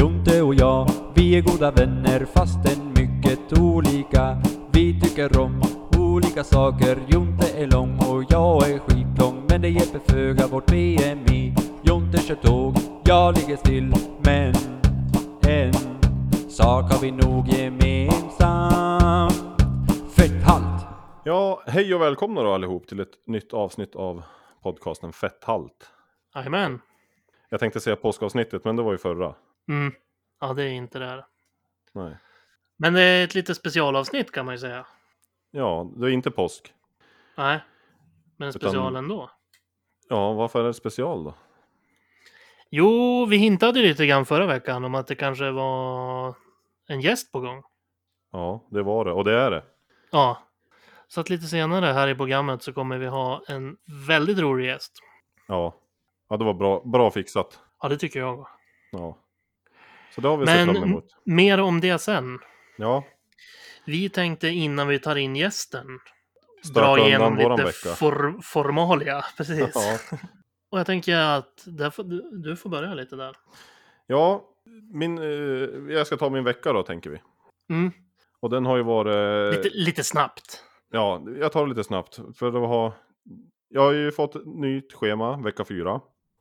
Jonte och jag, vi är goda vänner fastän mycket olika. Vi tycker om olika saker. Jonte är lång och jag är skitlång. Men det hjälper föga vårt BMI. Jonte kör tåg, jag ligger still. Men en sak har vi nog gemensam. Fetthalt! Ja, hej och välkomna då allihop till ett nytt avsnitt av podcasten Fetthalt. Jajamän. Jag tänkte säga påskavsnittet, men det var ju förra. Mm. Ja, det är inte det här. Nej. Men det är ett litet specialavsnitt kan man ju säga. Ja, det är inte påsk. Nej, men Utan- special ändå. Ja, varför är det special då? Jo, vi hintade lite grann förra veckan om att det kanske var en gäst på gång. Ja, det var det. Och det är det. Ja, så att lite senare här i programmet så kommer vi ha en väldigt rolig gäst. Ja, ja det var bra, bra fixat. Ja, det tycker jag. Ja. Så det har vi sett Men fram emot. mer om det sen. Ja, Vi tänkte innan vi tar in gästen Stöka dra igenom lite for, formalia. Precis. ja. Och jag tänker att får, du, får börja lite där. ja min, eh, jag ska ta min vecka då, tänker vi. Mm. Och den har ju varit... Lite, lite snabbt. Ja, jag tar det lite snabbt. För att ha... Jag har ju fått nytt schema, vecka fyra.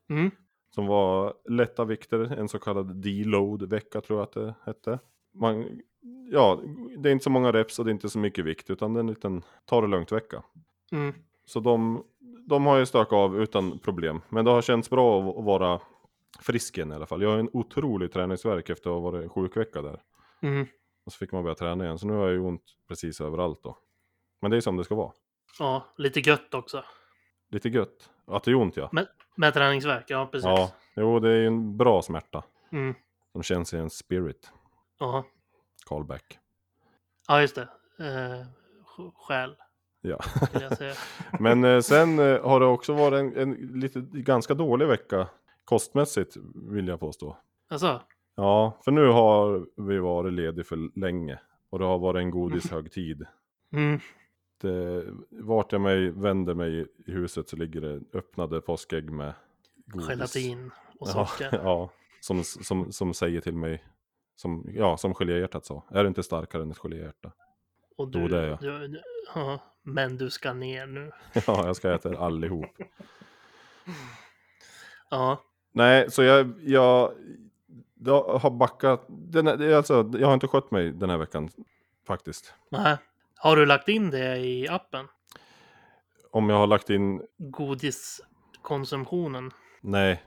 Mm. Som var lätta vikter, en så kallad deload-vecka tror jag att det hette. Man, ja, det är inte så många reps och det är inte så mycket vikt, utan det är en liten ta det lugnt-vecka. Mm. Så de, de har ju stökat av utan problem. Men det har känts bra att- vara frisk igen i alla fall. Jag har en otrolig träningsvärk efter att ha varit sjukvecka där. Mm. Och så fick man börja träna igen, så nu har jag ju ont precis överallt då. Men det är som det ska vara. Ja, lite gött också. Lite gött. Att det är ont ja. Med, med träningsvärk, ja precis. Ja, jo det är ju en bra smärta. Mm. Som känns i en spirit. Ja. Callback. ja, just det. Eh, sj- själ, Ja. Men eh, sen eh, har det också varit en, en lite ganska dålig vecka. Kostmässigt vill jag påstå. Alltså, Ja, för nu har vi varit ledig för länge. Och det har varit en godishögtid. mm. Det, vart jag mig vänder mig i huset så ligger det öppnade påskägg med godis. gelatin och Ja, socker. ja som, som, som säger till mig, som, ja, som geléhjärtat sa. Är du inte starkare än ett geléhjärta? Och du, det är jag. du, du, ja, men du ska ner nu. Ja, jag ska äta allihop. Ja, Nej, så jag, jag, jag har backat. Den, alltså, jag har inte skött mig den här veckan faktiskt. nej. Har du lagt in det i appen? Om jag har lagt in, Godiskonsumtionen. nej.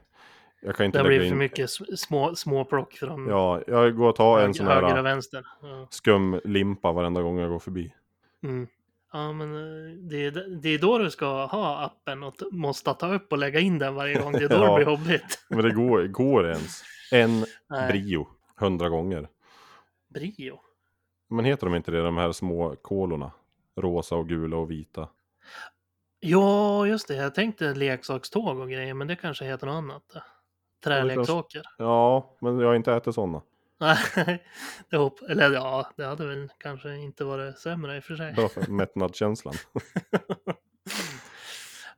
Jag kan inte Det lägga blir för in. mycket små, små plock från Ja, jag går och tar en sån höger och här vänster. Ja. skum limpa varenda gång jag går förbi. Mm. Ja, men eh, det är, det är då du ska ha appen och måste ta upp och lägga in den varje gång. Det är då Ja. det blir jobbigt. Men det går, går ens. En Nej. brio, hundra gånger. Brio. Men heter de inte det, de här små kolorna? Rosa och gula och vita. Ja, just det. Jag tänkte leksakståg och grejer, men det kanske heter något annat. Träleksaker. Ja, men jag har inte ätit sådana. Nej, det hopp... Eller ja, det hade väl kanske inte varit sämre i och för sig. För mättnadskänslan.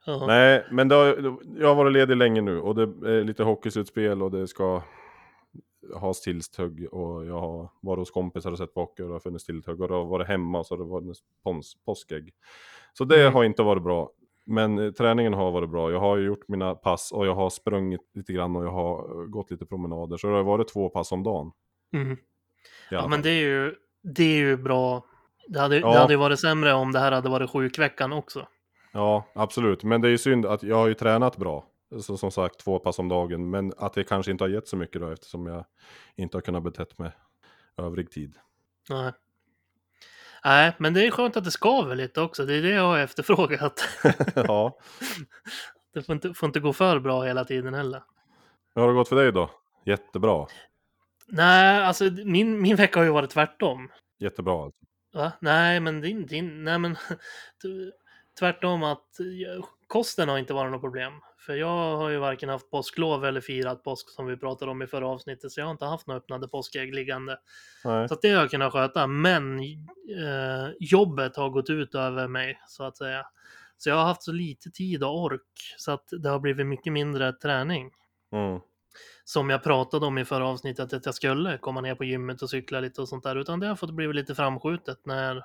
Ja. Nej, men har, jag har varit ledig länge nu och det är lite hockeyslutspel och det ska ha stillstugg och jag har varit hos kompisar och sett hockey och det har funnits stilltugg och det har varit hemma och så har det varit pons, påskägg. Så det Mm. har inte varit bra. Men eh, träningen har varit bra. Jag har gjort mina pass och jag har sprungit lite grann och jag har eh, gått lite promenader. Så det har varit två pass om dagen. Mm. Ja, men det är ju, det är ju bra. Det hade, Ja. det hade ju varit sämre om det här hade varit sjukveckan också. Ja, absolut. Men det är ju synd att jag har ju tränat bra. Så som sagt, två pass om dagen. Men att det kanske inte har gett så mycket då eftersom jag inte har kunnat betett mig övrig tid. Nej. Nej, men det är skönt att det skaver lite också. Det är det jag har efterfrågat. ja. Det får inte, får inte gå för bra hela tiden heller. Hur har det gått för dig då? Jättebra. Nej, alltså min, min vecka har ju varit tvärtom. Jättebra. alltså. Va? Nej, men din, din, nej men tvärtom att kosten har inte varit något problem. För jag har ju varken haft påsklov eller firat påsk som vi pratade om i förra avsnittet, så jag har inte haft några öppnade påskägg liggande. Nej. Så det har jag kunnat sköta, men eh, jobbet har gått ut över mig så att säga. Så jag har haft så lite tid och ork så att det har blivit mycket mindre träning. Mm. som jag pratade om i förra avsnittet att jag skulle komma ner på gymmet och cykla lite och sånt där, utan det har fått bli lite framskjutet när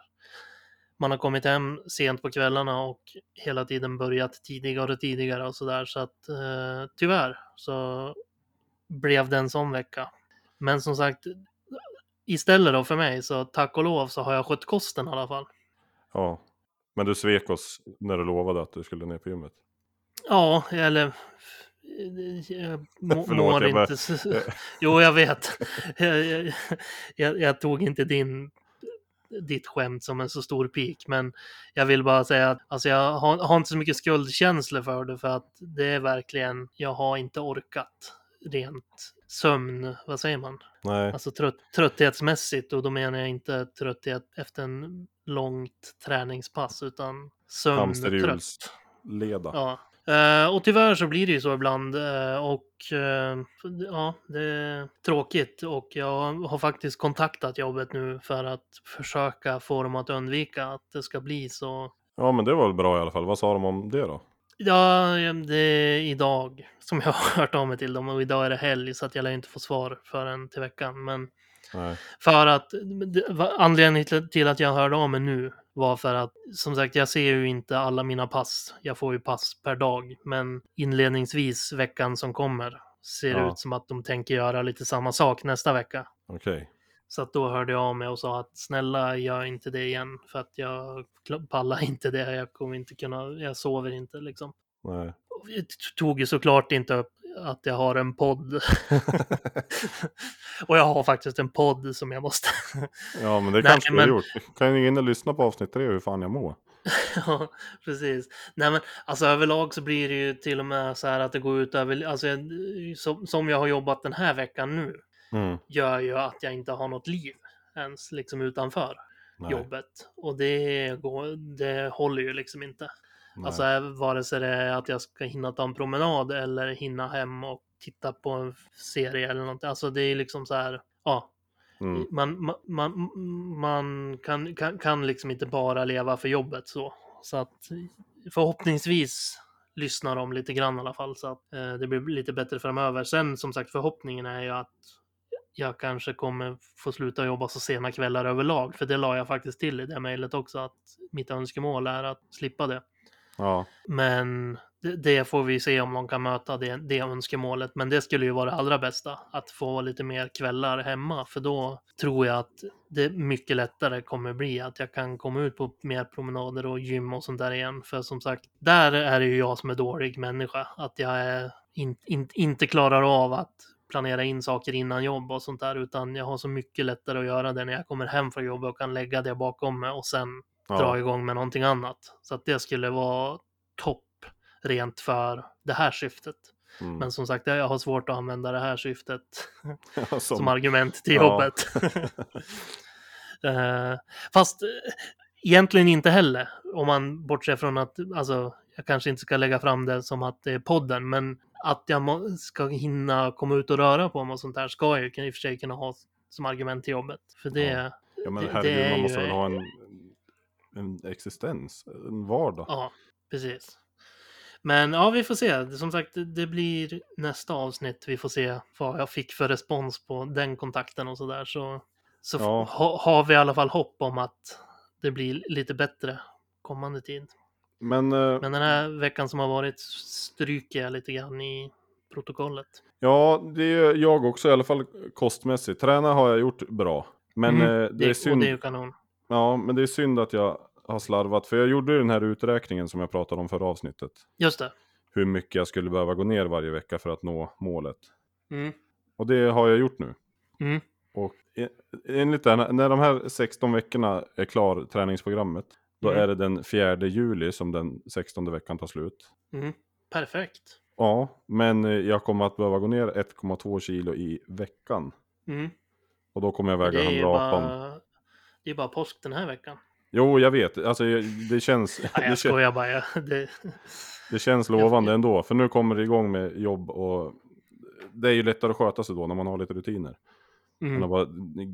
man har kommit hem sent på kvällarna och hela tiden börjat tidigare och tidigare och sådär. Så att eh, tyvärr så blev det en sån vecka. Men som sagt, istället då för mig så tack och lov så har jag skött kosten i alla fall. Ja. Men du svek oss när du lovade att du skulle ner på gymmet. Ja, eller jag må, Förlåt, mår jag bara- inte så... Jo, jag vet. Jag, jag, jag tog inte din, ditt skämt som en så stor pik, men jag vill bara säga att alltså, jag har, har inte så mycket skuldkänslor för det, för att det är verkligen, jag har inte orkat rent sömn, vad säger man? Nej. Alltså trött, trötthetsmässigt och då menar jag inte trötthet efter en långt träningspass utan sömntrött. Hamsterhjulsleda. Ja. Eh, och tyvärr så blir det ju så ibland eh, och eh, ja, det är tråkigt och jag har faktiskt kontaktat jobbet nu för att försöka få dem att undvika att det ska bli så. Ja men det var väl bra i alla fall. Vad sa de om det då? Ja, det är idag som jag har hört av mig till dem och idag är det helg så att jag lär inte få svar förrän till veckan. Men Nej. För att anledningen till- till att jag hörde av mig nu var för att som sagt, jag ser ju inte alla mina pass. Jag får ju pass per dag, men inledningsvis veckan som kommer ser det Ja. ut som att de tänker göra lite samma sak nästa vecka. Okej. Så att då hörde jag av mig och sa att snälla gör inte det igen för att jag pallar inte det. Jag kommer inte kunna, jag sover inte liksom. Nej. T- tog ju såklart inte upp att jag har en podd. och jag har faktiskt en podd som jag måste Ja men det Nej, kanske du men- har gjort. Kan ju in och lyssna på avsnitt tre hur fan jag mår. Ja, precis. Nej, men alltså överlag så blir det ju till och med så här att det går ut över, alltså jag- som, som jag har jobbat den här veckan nu, Mm. gör ju att jag inte har något liv ens liksom utanför Nej. jobbet. Och det, går, det håller ju liksom inte. Nej. Alltså vare sig det är att jag ska hinna ta en promenad eller hinna hem och titta på en serie eller något. Alltså det är liksom så här, ja, Mm. man, man, man, man kan, kan, kan liksom inte bara leva för jobbet så. Så att förhoppningsvis lyssnar de lite grann i alla fall så att eh, det blir lite bättre framöver. Sen som sagt förhoppningen är ju att jag kanske kommer få sluta jobba så sena kvällar överlag. För det la jag faktiskt till i det mejlet också att mitt önskemål är att slippa det. Ja. Men det, får vi se om de kan möta det, det önskemålet. Men det skulle ju vara det allra bästa, att få lite mer kvällar hemma. För då tror jag att det mycket lättare kommer bli att jag kan komma ut på mer promenader och gym och sånt där igen. För som sagt, där är det ju jag som är dålig människa. Att jag är in, in, inte klarar av att planera in saker innan jobb och sånt där. Utan jag har så mycket lättare att göra det när jag kommer hem från jobbet och kan lägga det bakom mig och sen dra Ja. igång med någonting annat. Så att det skulle vara topp rent för det här syftet. Mm. Men som sagt, jag har svårt att använda det här syftet som, som... argument till jobbet. Eh, fast eh, egentligen inte heller. Om man bortser från att, alltså, jag kanske inte ska lägga fram det som att det är podden, men att jag ska hinna komma ut och röra på mig och sånt där ska jag ju i och för sig kunna ha som argument till jobbet. För det, Ja. Ja men Det- det herregud, är man måste väl ha en, en existens, en vardag. Ja, precis. Men ja, vi får se. Som sagt, det- blir nästa avsnitt. Vi får se vad jag fick för respons på den kontakten och sådär. Så, så Ja. ha, har vi i alla fall hopp om att det blir lite bättre kommande tid. Men, eh, Men den här veckan som har varit stryker jag lite grann i protokollet. ja, det är jag också i alla fall kostmässigt. Träna har jag gjort bra. Men Mm, eh, det, är och synd, det är ju kanon. Ja, men det är synd att jag har slarvat. För jag gjorde ju den här uträkningen som jag pratade om förra avsnittet. Just det. Hur mycket jag skulle behöva gå ner varje vecka för att nå målet. Mm. Och det har jag gjort nu. Mm. Och e- enligt det, här- när de här 16 veckorna är klar, träningsprogrammet, då Mm. är det den 4 juli som den 16 veckan tar slut. Mm. Perfekt. Ja, men eh, jag kommer att behöva gå ner 1,2 kilo i veckan. Mm. Och då kommer jag väga är ju 118. bara, det är bara påsk den här veckan. Jo, jag vet. Alltså, det känns, Nej, jag skojar bara. Det, det känns lovande ändå. För nu kommer det igång med jobb och det är ju lättare att sköta sig då när man har lite rutiner. mm. Än att bara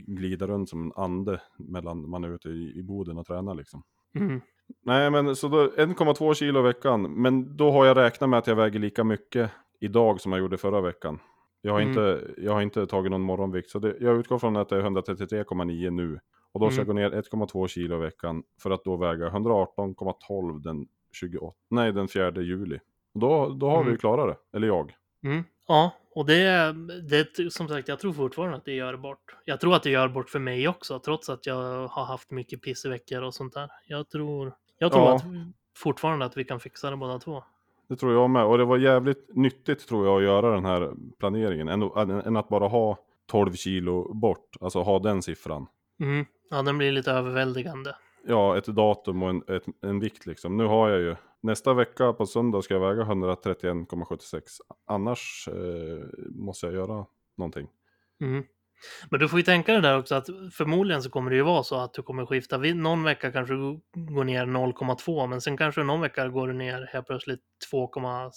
glida runt som en ande mellan man är ute i, i boden och tränar liksom. Mm. Nej, men så då 1,2 kilo i veckan. Men då har jag räknat med att jag väger lika mycket idag som jag gjorde förra veckan. Jag har, Mm. inte, jag har inte tagit någon morgonvikt, så det, jag utgår från att det är 133,9 nu. Och då ska jag gå Mm. ner 1,2 kilo i veckan för att då väga 118,12 den 28, nej den 4 juli. Och då, då har vi Mm. ju klarat det, eller jag. Mm. Ja, och det, det som sagt, jag tror fortfarande att det gör bort. Jag tror att det gör bort för mig också, trots att jag har haft mycket pisseveckor och sånt där. Jag tror, jag tror Ja. att fortfarande att vi kan fixa det båda två. Det tror jag med. Och det var jävligt nyttigt tror jag att göra den här planeringen. Än, än, än att bara ha 12 kilo bort. Alltså ha den siffran. Mm. Ja, den blir lite överväldigande. Ja, ett datum och en, ett, en vikt liksom. Nu har jag ju. Nästa vecka på söndag ska jag väga 131,76. Annars eh, måste jag göra någonting. Mm. Men du får ju tänka dig där också att förmodligen så kommer det ju vara så att du kommer skifta. Någon vecka kanske du går ner 0,2 men sen kanske någon vecka går du ner helt plötsligt 2,6.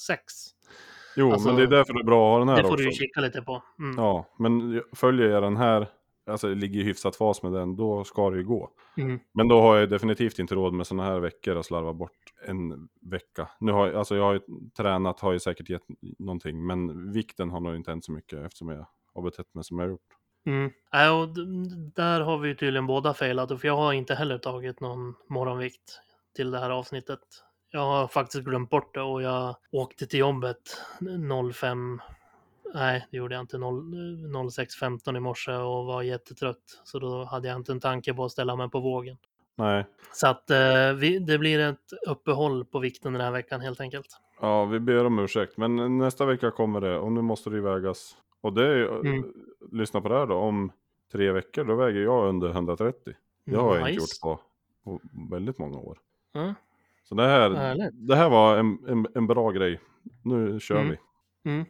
Jo, Alltså, men det är därför det är bra att ha den här Det får också. du ju kika lite på. Mm. Ja, men följer jag den här, alltså ligger i hyfsat fas med den, då ska det ju gå. Mm. Men då har jag definitivt inte råd med sådana här veckor och slarva bort en vecka. Nu har jag, alltså jag har ju tränat, har ju säkert gett någonting, men vikten har nog inte hänt så mycket eftersom jag har betett mig som jag har gjort. Mm. Äh, och där har vi ju tydligen båda failat, för jag har inte heller tagit någon morgonvikt till det här avsnittet. Jag har faktiskt glömt bort det och jag åkte till jobbet 05, nej det gjorde jag inte, 0 06.15 i morse och var jättetrött. Så då hade jag inte en tanke på att ställa mig på vågen. Nej, Så att eh, vi, det blir ett uppehåll på vikten den här veckan helt enkelt. ja vi ber om ursäkt, men nästa vecka kommer det och nu måste det vägas. Och det är ju, Mm. lyssna på det här då, om tre veckor då väger jag under 130. Det har jag inte gjort på, på väldigt många år. Ja. Så det här, Härligt. det här var en, en, en bra grej. Nu kör Mm. vi.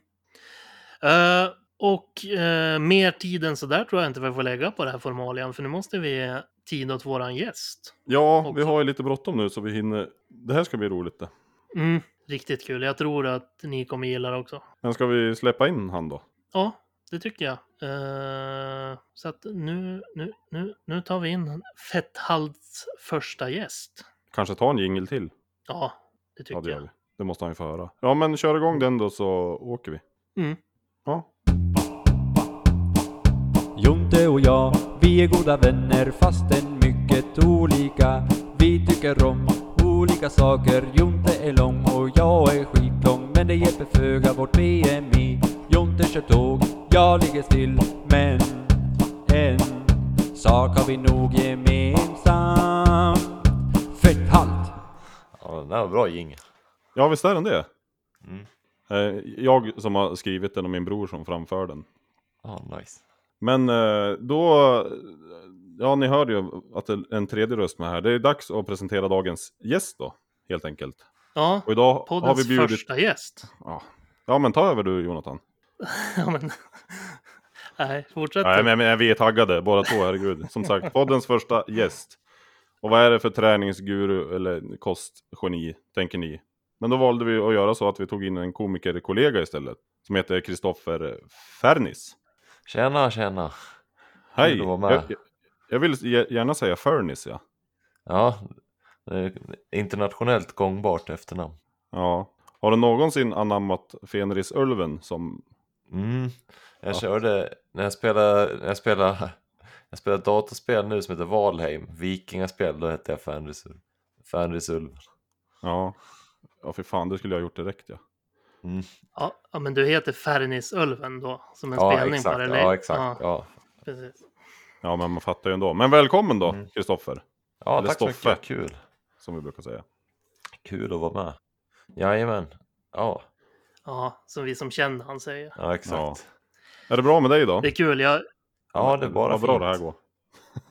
Eh, och eh, mer tid än så där tror jag inte vi får lägga på det här formalian, för nu måste vi ge tid åt våran gäst. Ja, vi Också. har ju lite bråttom nu så vi hinner. Det här ska bli roligt det. Mm, riktigt kul. Jag tror att ni kommer gilla det också. Men ska vi släppa in han då? Ja, det tycker jag. Eh, så att nu, nu, nu, nu tar vi in Fetthalds första gäst. Kanske ta en jingel till? Ja, det tycker Ja, det jag. vi. Det måste han ju få höra. Ja, men kör igång den då så åker vi. Mm. Ja. Jonte och jag, vi är goda vänner fastän mycket olika. Vi tycker om olika saker. Jonte är lång och jag är skitlång. Men det hjälper föga vårt BMI. Jonte kör tåg, jag ligger still. Men en sak har vi nog gemensamt. Fetthalt! Ja, den där var bra jingel. Ja, visst är den det? Eh, Jag som har skrivit den och min bror som framför den. Ja, nice. Men eh, då, ja ni hörde ju att det är en tredje röst med här. Det är dags att presentera dagens gäst då, helt enkelt. Ja, Och idag har poddens vi bjudit... första gäst. Ja. ja, men ta över du Jonathan. ja, men... Nej, fortsätt. Nej, men, men vi är taggade båda två, herregud. Som sagt, poddens första gäst. Och vad är det för träningsguru eller kostgeni, tänker ni? Men då valde vi att göra så att vi tog in en komikerkollega istället. Som heter Kristoffer Fernis. Tjena, tjena. Hej! Jag, jag- vill gärna säga Fernis, ja. Ja, internationellt gångbart efternamn. Ja. Har du någonsin anammat Fenrisölven som... Mm. Jag Ja. körde, när jag spelade, när jag spelade, jag spelar dataspel nu som heter Valheim, vikingaspel, då hette jag Fenrisul. Fenrisulven. Ja. Ja, för fan, det skulle jag ha gjort direkt, ja. Ja, ja, men du heter Fernisölven då, som en Ja, spelning exakt. på det? eller? Ja, exakt. Ja, Ja, precis. Ja, men man fattar ju ändå. Men välkommen då, Mm. Kristoffer. ja Eller tack så Stoffe. mycket. Kul. Som vi brukar säga. Kul att vara med. Jajamän. Ja, Ja, som vi som känner han säger. ja exakt. Är det bra med dig då? Det är kul, jag... Ja, det är bara Vad bra fint. det här går.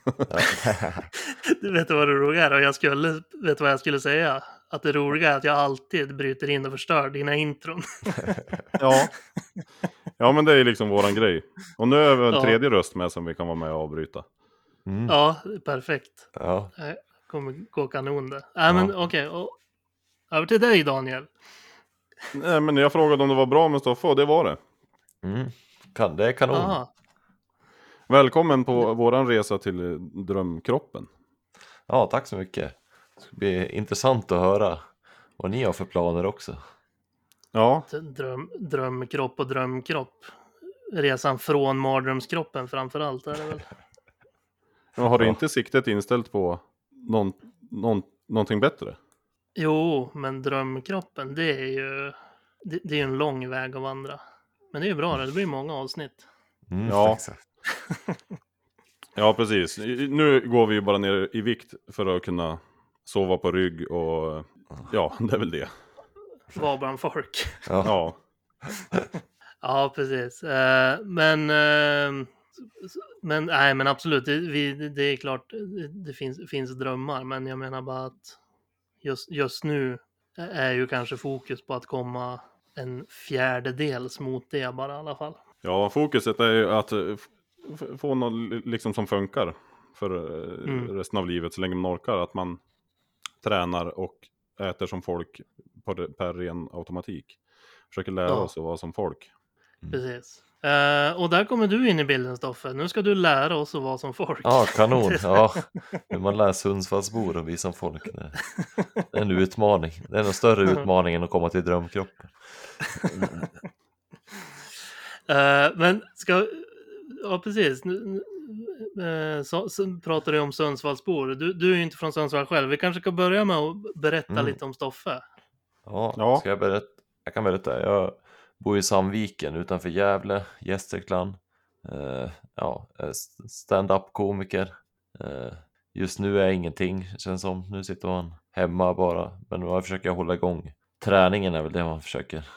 Du vet vad det roliga är? Och jag skulle... Vet du vad jag skulle säga? Att det roliga är att jag alltid bryter in och förstör dina intron. Ja. Ja, men det är liksom våran grej. Och nu är vi en Ja. tredje röst med som vi kan vara med och avbryta. Mm. Ja, perfekt. Ja. Det kommer gå kanon det. Nej, men okej. och Över till dig Daniel. Nej, men jag frågade om det var bra med Stoffe och det var det. Mm. Kan, det är kanon. Aha. Välkommen på våran resa till drömkroppen. Ja, tack så mycket. Det ska bli intressant att höra vad ni har för planer också. Ja, Dröm, drömkropp och drömkropp. resan från mardrömskroppen framför allt. Är det väl. Men har du inte siktet inställt på någon, någon, någonting bättre? Jo, men drömkroppen, det är ju det, det är ju en lång väg att vandra. Men det är ju bra, det blir många avsnitt. Mm, Ja. exakt. Ja, precis. Nu går vi ju bara ner i vikt för att kunna sova på rygg och ja, det är väl det. Var bland folk. Ja. Ja, Ja, precis. Eh, men, eh, men, nej, men absolut, det, vi, det är klart, det, det finns, finns drömmar, men jag menar bara att just, just nu är ju kanske fokus på att komma en fjärdedels mot det bara i alla fall. ja fokuset är ju att få något liksom som funkar för eh, Mm. resten av livet så länge man orkar. Att man tränar och äter som folk på, re- per ren automatik. Försöker lära Ja. oss att vara som folk. Precis. Eh, och där kommer du in i bilden, Stoffe. Nu ska du lära oss att vara som folk. Ja, kanon. Ja. Hur man lär Sundsvallsbor och vi som folk. Det är en utmaning. Det är en större utmaning än att komma till drömkroppen. Eh, men ska... Ja, precis. Nu, så, så pratar du om Sundsvallsbor. Du, du är ju inte från Sundsvall själv. Vi kanske ska börja med att berätta Mm. lite om Stoffe. Ja, Ja. Ska jag berätta? Jag kan berätta. Jag bor i Sandviken utanför Gävle, Gästrikland. Eh, ja, eh, st- stand-up komiker. Eh, just nu är jag ingenting känns som. Nu sitter man hemma bara. Men jag försöker hålla igång. Träningen är väl det man försöker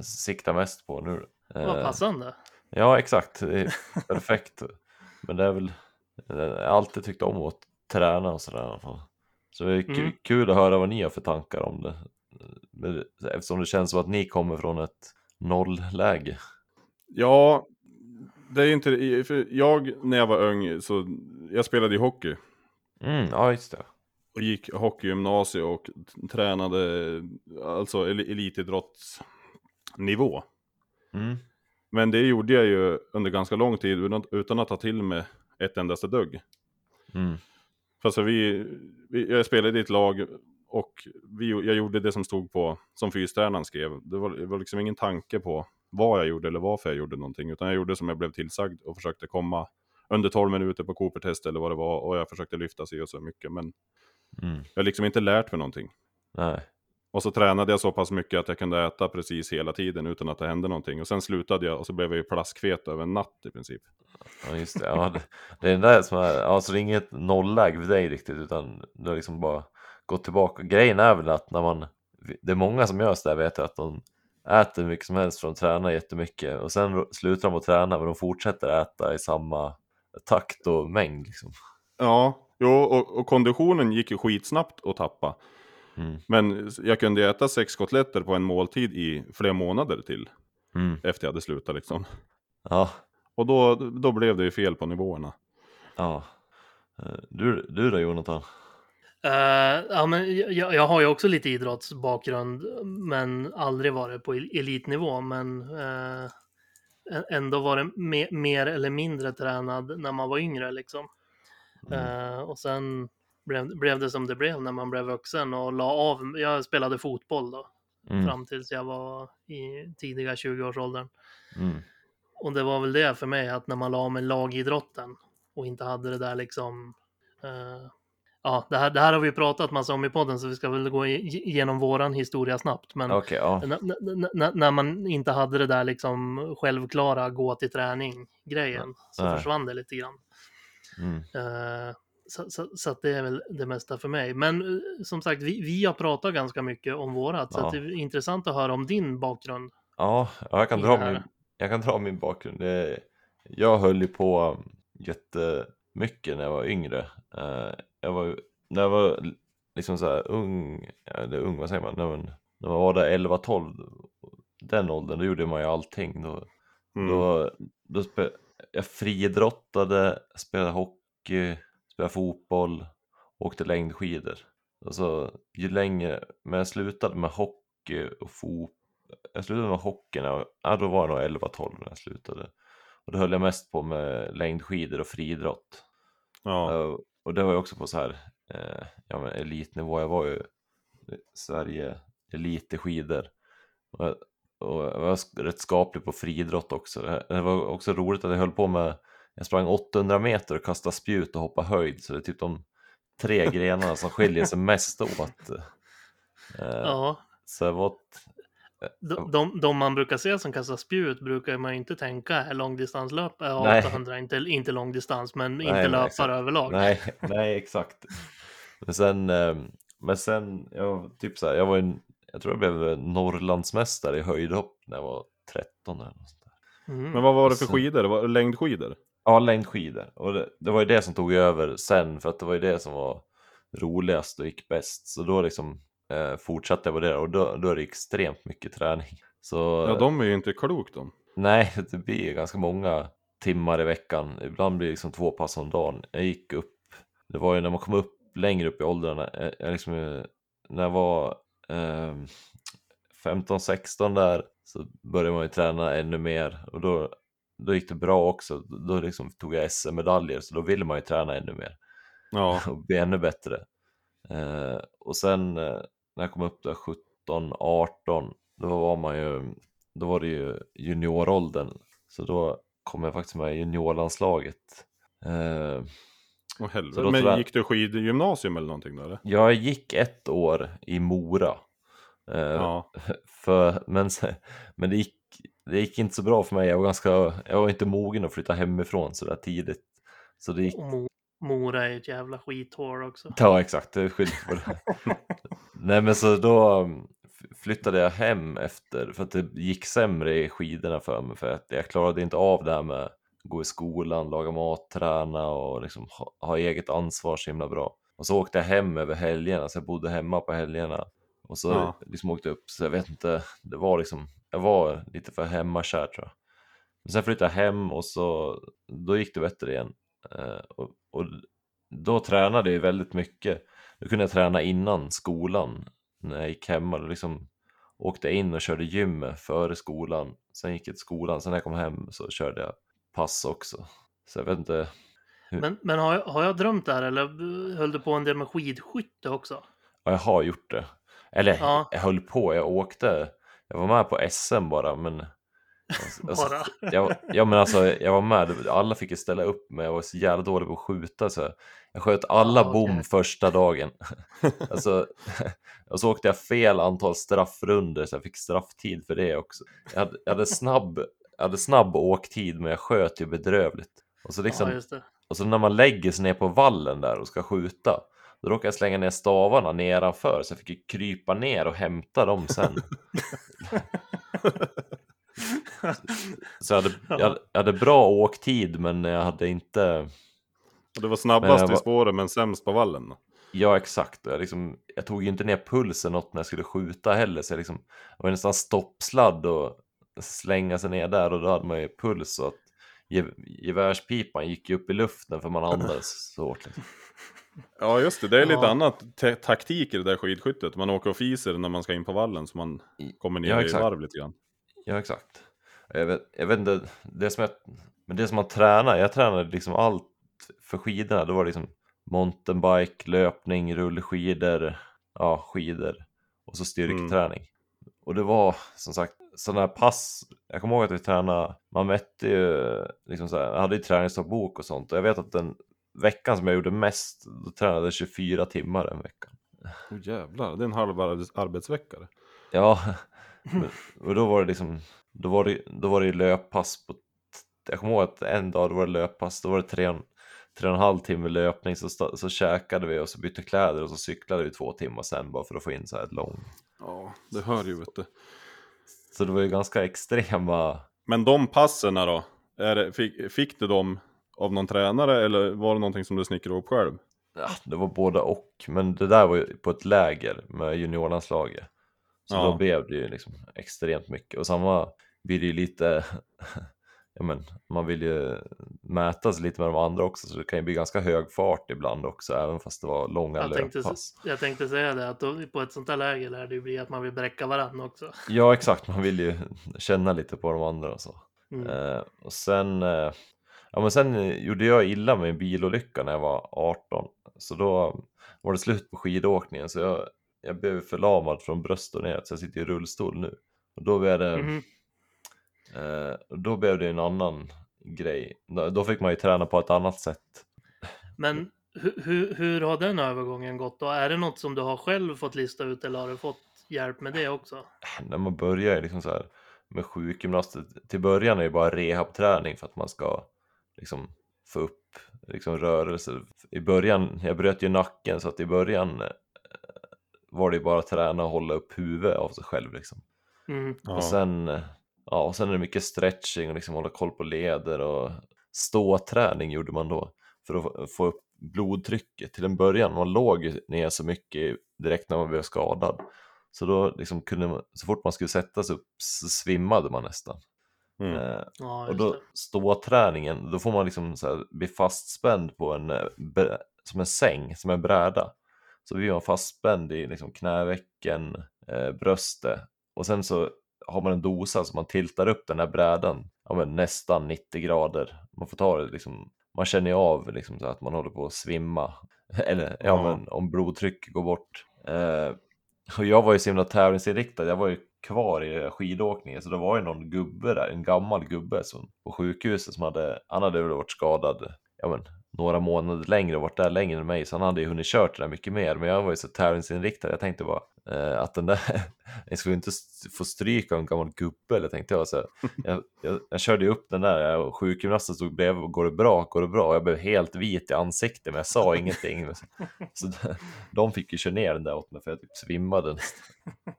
sikta mest på nu. Vad Eh, passande. Ja, exakt. Perfekt. Men det är väl, jag har alltid tyckt om att träna och sådär i alla fall. Så det är Mm. kul att höra vad ni har för tankar om det. Eftersom det känns som att ni kommer från ett nollläge. Ja, det är inte, för jag när jag var ung så, jag spelade i hockey. Mm, ja, just det. och gick hockeygymnasie och tränade alltså el- elitidrottsnivå. Mm. Men det gjorde jag ju under ganska lång tid utan, att ta till mig ett endaste dugg. Mm. Fast vi, vi, jag spelade i ett lag och vi, jag gjorde det som stod på, som fystränaren skrev. Det var, det var liksom ingen tanke på vad jag gjorde eller varför jag gjorde någonting. Utan jag gjorde som jag blev tillsagd och försökte komma under 12 minuter på Cooper-test eller vad det var. Och jag försökte lyfta sig och så mycket. Men Mm. jag har liksom inte lärt mig någonting. Nej. Och så tränade jag så pass mycket att jag kunde äta precis hela tiden utan att det hände någonting. Och sen slutade jag och så blev jag ju plaskfet över en natt i princip. Ja, just det. Ja, det, det är den där som är, alltså det är inget nollläge för dig riktigt utan du har liksom bara gått tillbaka. Grejen är väl att när man, det är många som gör så där vet jag att de äter hur mycket som helst för de tränar jättemycket och sen slutar de att träna men de fortsätter äta i samma takt och mängd liksom. Ja, jo, och, och konditionen gick ju skitsnabbt att tappa. Mm. Men jag kunde äta sex kotletter på en måltid i flera månader till Mm. efter jag hade slutat liksom. Ja, Och då, då blev det ju fel på nivåerna. ja. Eh, Du, du då Jonathan? Eh, ja, men jag, jag har ju också lite idrottsbakgrund, men aldrig varit på el- elitnivå. Men ä- ändå varit me, mer eller mindre tränad när man var yngre. Liksom. Mm. Eh, och sen blev, blev det som det blev när man blev vuxen och la av. Jag spelade fotboll då, Mm. fram tills jag var i tidiga 20-årsåldern. Mm. Och det var väl det för mig, att när man la med lagidrotten och inte hade det där liksom... eh, ja, det här, det här har vi pratat massa om i podden, så vi ska väl gå igenom våran historia snabbt. Men Okej, ja. när man inte hade det där liksom självklara gå till träning-grejen, så Nej. försvann det lite grann. Mm. Eh, så, så, så att det är väl det mesta för mig. Men eh, som sagt, vi, vi har pratat ganska mycket om vårat, så Ja. att det är intressant att höra om din bakgrund. Ja, ja, jag kan dra min, jag kan dra min bakgrund. Det, jag höll ju på jättemycket när jag var yngre. Eh, jag var, när jag var liksom så här ung, eller ung, vad säger man, när man, när man var där 11-12, den åldern, då gjorde man ju allting. Då, Mm. då, då spe, jag friidrottade, spelade hockey, spelade fotboll, åkte längdskidor. Och så ju längre, men jag slutade med hockey och fotboll. Jag slutade med hockeyn, ja, då var jag nog 11-12 när jag slutade. Och då höll jag mest på med längdskidor och friidrott. Ja. Eh, Och det var ju också på så här eh, ja, men elitnivå. Jag var ju Sverige elit i skidor. Och jag och jag var rätt skaplig på friidrott också. Det var också roligt att jag höll på med, jag sprang 800 meter och kastade spjut och hoppade höjd, så det är typ de tre grenarna som skiljer sig mest åt. Eh, Ja, Så jag var, de, de, de man brukar se som kastar spjut brukar man inte tänka är långdistanslöp. Ja, Nej. 800, inte, inte långdistans, men Nej, inte nej, löpare exakt. överlag. nej, nej exakt. Men sen, eh, men sen, jag, typ så här, jag var en, jag tror jag blev Norrlandsmästare i höjdhopp när jag var 13 eller något sånt där. Mm. Men vad var det för skidor? Det var längdskidor? Ja, längdskidor. Och det, det var ju det som tog över sen, för att det var ju det som var roligast och gick bäst. Så då liksom eh, fortsatte jag på det och då, då är det extremt mycket träning. Så Ja, de är ju inte klok de. nej, det blir ganska många timmar i veckan. Ibland blir det liksom två pass om dagen. Jag gick upp, det var ju när man kom upp längre upp i åldrarna, jag, jag liksom, eh, när jag var eh, 15-16 där så började man ju träna ännu mer och då, då gick det bra också. Då liksom tog jag SM-medaljer så då ville man ju träna ännu mer Ja, och bli ännu bättre. Eh, och sen eh, när jag kom upp där 17, 18, då var man ju, då var det ju junioråldern. Så då kom jag faktiskt med i juniorlandslaget. Eh, Så helvete. Men jag- gick du skidgymnasium eller någonting då eller? jag gick ett år i Mora. Eh, Ja. för, men men det, gick, det gick inte så bra för mig. Jag var, ganska, jag var inte mogen att flytta hemifrån så där tidigt. Så det gick Mo- Mora är ett jävla skithår också. Ja, exakt. Det är på det. Nej, men så då f- flyttade jag hem efter, för att det gick sämre i skidorna för mig, för att jag klarade inte av det här med att gå i skolan, laga mat, träna och liksom ha, ha eget ansvar så himla bra. Och så åkte jag hem över helgerna, så jag bodde hemma på helgerna. Och så Ja. liksom åkte upp, så jag vet inte, det var liksom, jag var lite för hemmakär tror jag. Men sen flyttade jag hem och så, då gick det bättre igen. Eh, och, och då tränade jag väldigt mycket. Då kunde jag träna innan skolan när jag gick hemma. Då liksom åkte in och körde gym före skolan. Sen gick jag till skolan. Sen när jag kom hem så körde jag pass också. Så jag vet inte. Men, men har, jag, har jag drömt det här eller höll du på en del med skidskytte också? Ja, jag har gjort det. Eller Ja. jag höll på. Jag åkte. Jag var med på SM bara men. Alltså, Bara. jag, ja men alltså jag var med. Alla fick ju ställa upp men jag var så jävla dålig på att skjuta så jag sköt alla okej. bom första dagen. alltså, och så åkte jag fel antal straffrunder så jag fick strafftid för det också. Jag hade, jag hade, snabb, jag hade snabb åktid men jag sköt ju bedrövligt. Och så, liksom, Ja, och så när man lägger sig ner på vallen där och ska skjuta då råkade jag slänga ner stavarna nedanför så jag fick krypa ner och hämta dem sen. Så jag hade, jag, jag hade bra åktid men jag hade inte Och det var snabbast jag i var- spåren men sämst på vallen. Ja, exakt. Jag, liksom, jag tog ju inte ner pulsen något när jag skulle skjuta heller, så jag, liksom, jag var nästan stoppsladd och slänga sig ner där och då hade man ju puls så att ge- gevärspipan gick ju upp i luften för man andades så hårt. Liksom. Ja just det, det är lite Ja. annat te- taktik i det där skidskyttet. Man åker och fiser när man ska in på vallen så man kommer ner Ja, i varv lite grann. Ja, exakt. Jag vet, jag vet inte, det som jag, men det som man tränar, jag tränade liksom allt för skidorna, det var liksom mountainbike, löpning, rullskidor, ja skidor och så styrketräning. Och det var som sagt sådana här pass, jag kommer ihåg att vi tränade, man mätte ju liksom så här, jag hade ju träningsdagbok och sånt och jag vet att den veckan som jag gjorde mest, då tränade jag 24 timmar den veckan. Oh, jävlar, det är en halv arbets- arbetsvecka. det. Ja, och då var det liksom, då var det, då var det löppass på, jag kommer ihåg att en dag då var det löppass, då var det tre, tre och en halv timme löpning, så, så käkade vi och så bytte kläder och så cyklade vi två timmar sen bara för att få in så här ett lång. Ja, det hör ju vet du. Så det var ju ganska extrema, Men de passerna då? Är det, fick, fick du dem av någon tränare eller var det någonting som du snickrade ihop själv? ja, det var båda och, men det där var ju på ett läger med juniorlandslaget. Så Ja. då blev det ju liksom extremt mycket och samma blir det ju lite, ja men man vill ju mäta sig lite med de andra också så det kan ju bli ganska hög fart ibland också även fast det var långa Jag tänkte, löppass. jag tänkte säga det, att då, på ett sånt där läge lär det ju bli att man vill bräcka varandra också. Ja exakt, man vill ju känna lite på de andra och så. Mm. Eh, och sen, eh, ja men sen eh, gjorde jag illa med en bilolycka när jag var 18. Så då var det slut på skidåkningen så jag, jag blev förlamad från bröst och ner så jag sitter i rullstol nu. Och då blev det, Mhm. eh, då blev det en annan grej. Då- fick man ju träna på ett annat sätt. Men hur, hur, hur har den övergången gått då? Är det något som du har själv fått lista ut eller har du fått hjälp med det också? När man börjar liksom så här med sjukgymnaster, till början är det bara rehabträning för att man ska liksom få upp liksom rörelser. I början, jag bröt ju nacken så att i början eh, var det ju bara att träna och hålla upp huvudet av sig själv liksom. Mm. Ja. Och sen, eh, ja, och sen är det mycket stretching och liksom hålla koll på leder och ståträning gjorde man då för att få- upp blodtrycket. Till en början, man låg ner så mycket direkt när man blev skadad. Så då liksom kunde man, så fort man skulle sätta sig upp så svimmade man nästan. Mm. Eh, Ja, och då ståträningen, då får man liksom så här, bli fastspänd på en, eh, som en säng, som en bräda. Så blir man fastspänd i liksom knävecken, eh, bröstet och sen så har man en dosa som man tiltar upp den här brädan ja, men nästan 90 grader. Man får ta det liksom, man känner ju av liksom så att man håller på att svimma. Eller ja, Ja. men om blodtryck går bort. Eh, och jag var ju så himla tävlingsinriktad, jag var ju kvar i skidåkningen så det var ju någon gubbe där, en gammal gubbe som, på sjukhuset som hade, han hade väl varit skadad, ja men några månader längre och varit där längre än mig så han hade ju hunnit kört det där mycket mer men jag var ju så tävlingsinriktad, jag tänkte bara eh, att den där, jag skulle inte få stryk av en gammal gubbe eller tänkte jag så jag, jag, jag körde ju upp den där och sjukgymnasten stod bredvid och går det bra, går det bra? Och jag blev helt vit i ansiktet men jag sa ingenting. Så så de fick ju köra ner den där åt mig för jag typ svimmade nästan.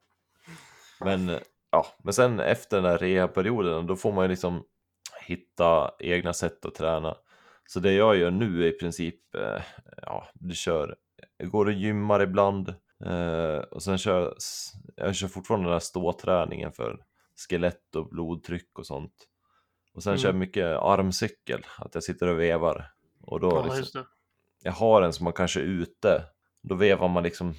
Men, ja, men sen efter den här rehabperioden då får man ju liksom hitta egna sätt att träna. Så det jag gör nu är i princip, eh, ja, du kör, jag går och gymmar ibland eh, och sen kör jag kör fortfarande den här ståträningen för skelett och blodtryck och sånt. Och sen Mm. kör jag mycket armcykel, att jag sitter och vevar. Och då Ja, liksom, jag har en som man kanske är ute, då vevar man liksom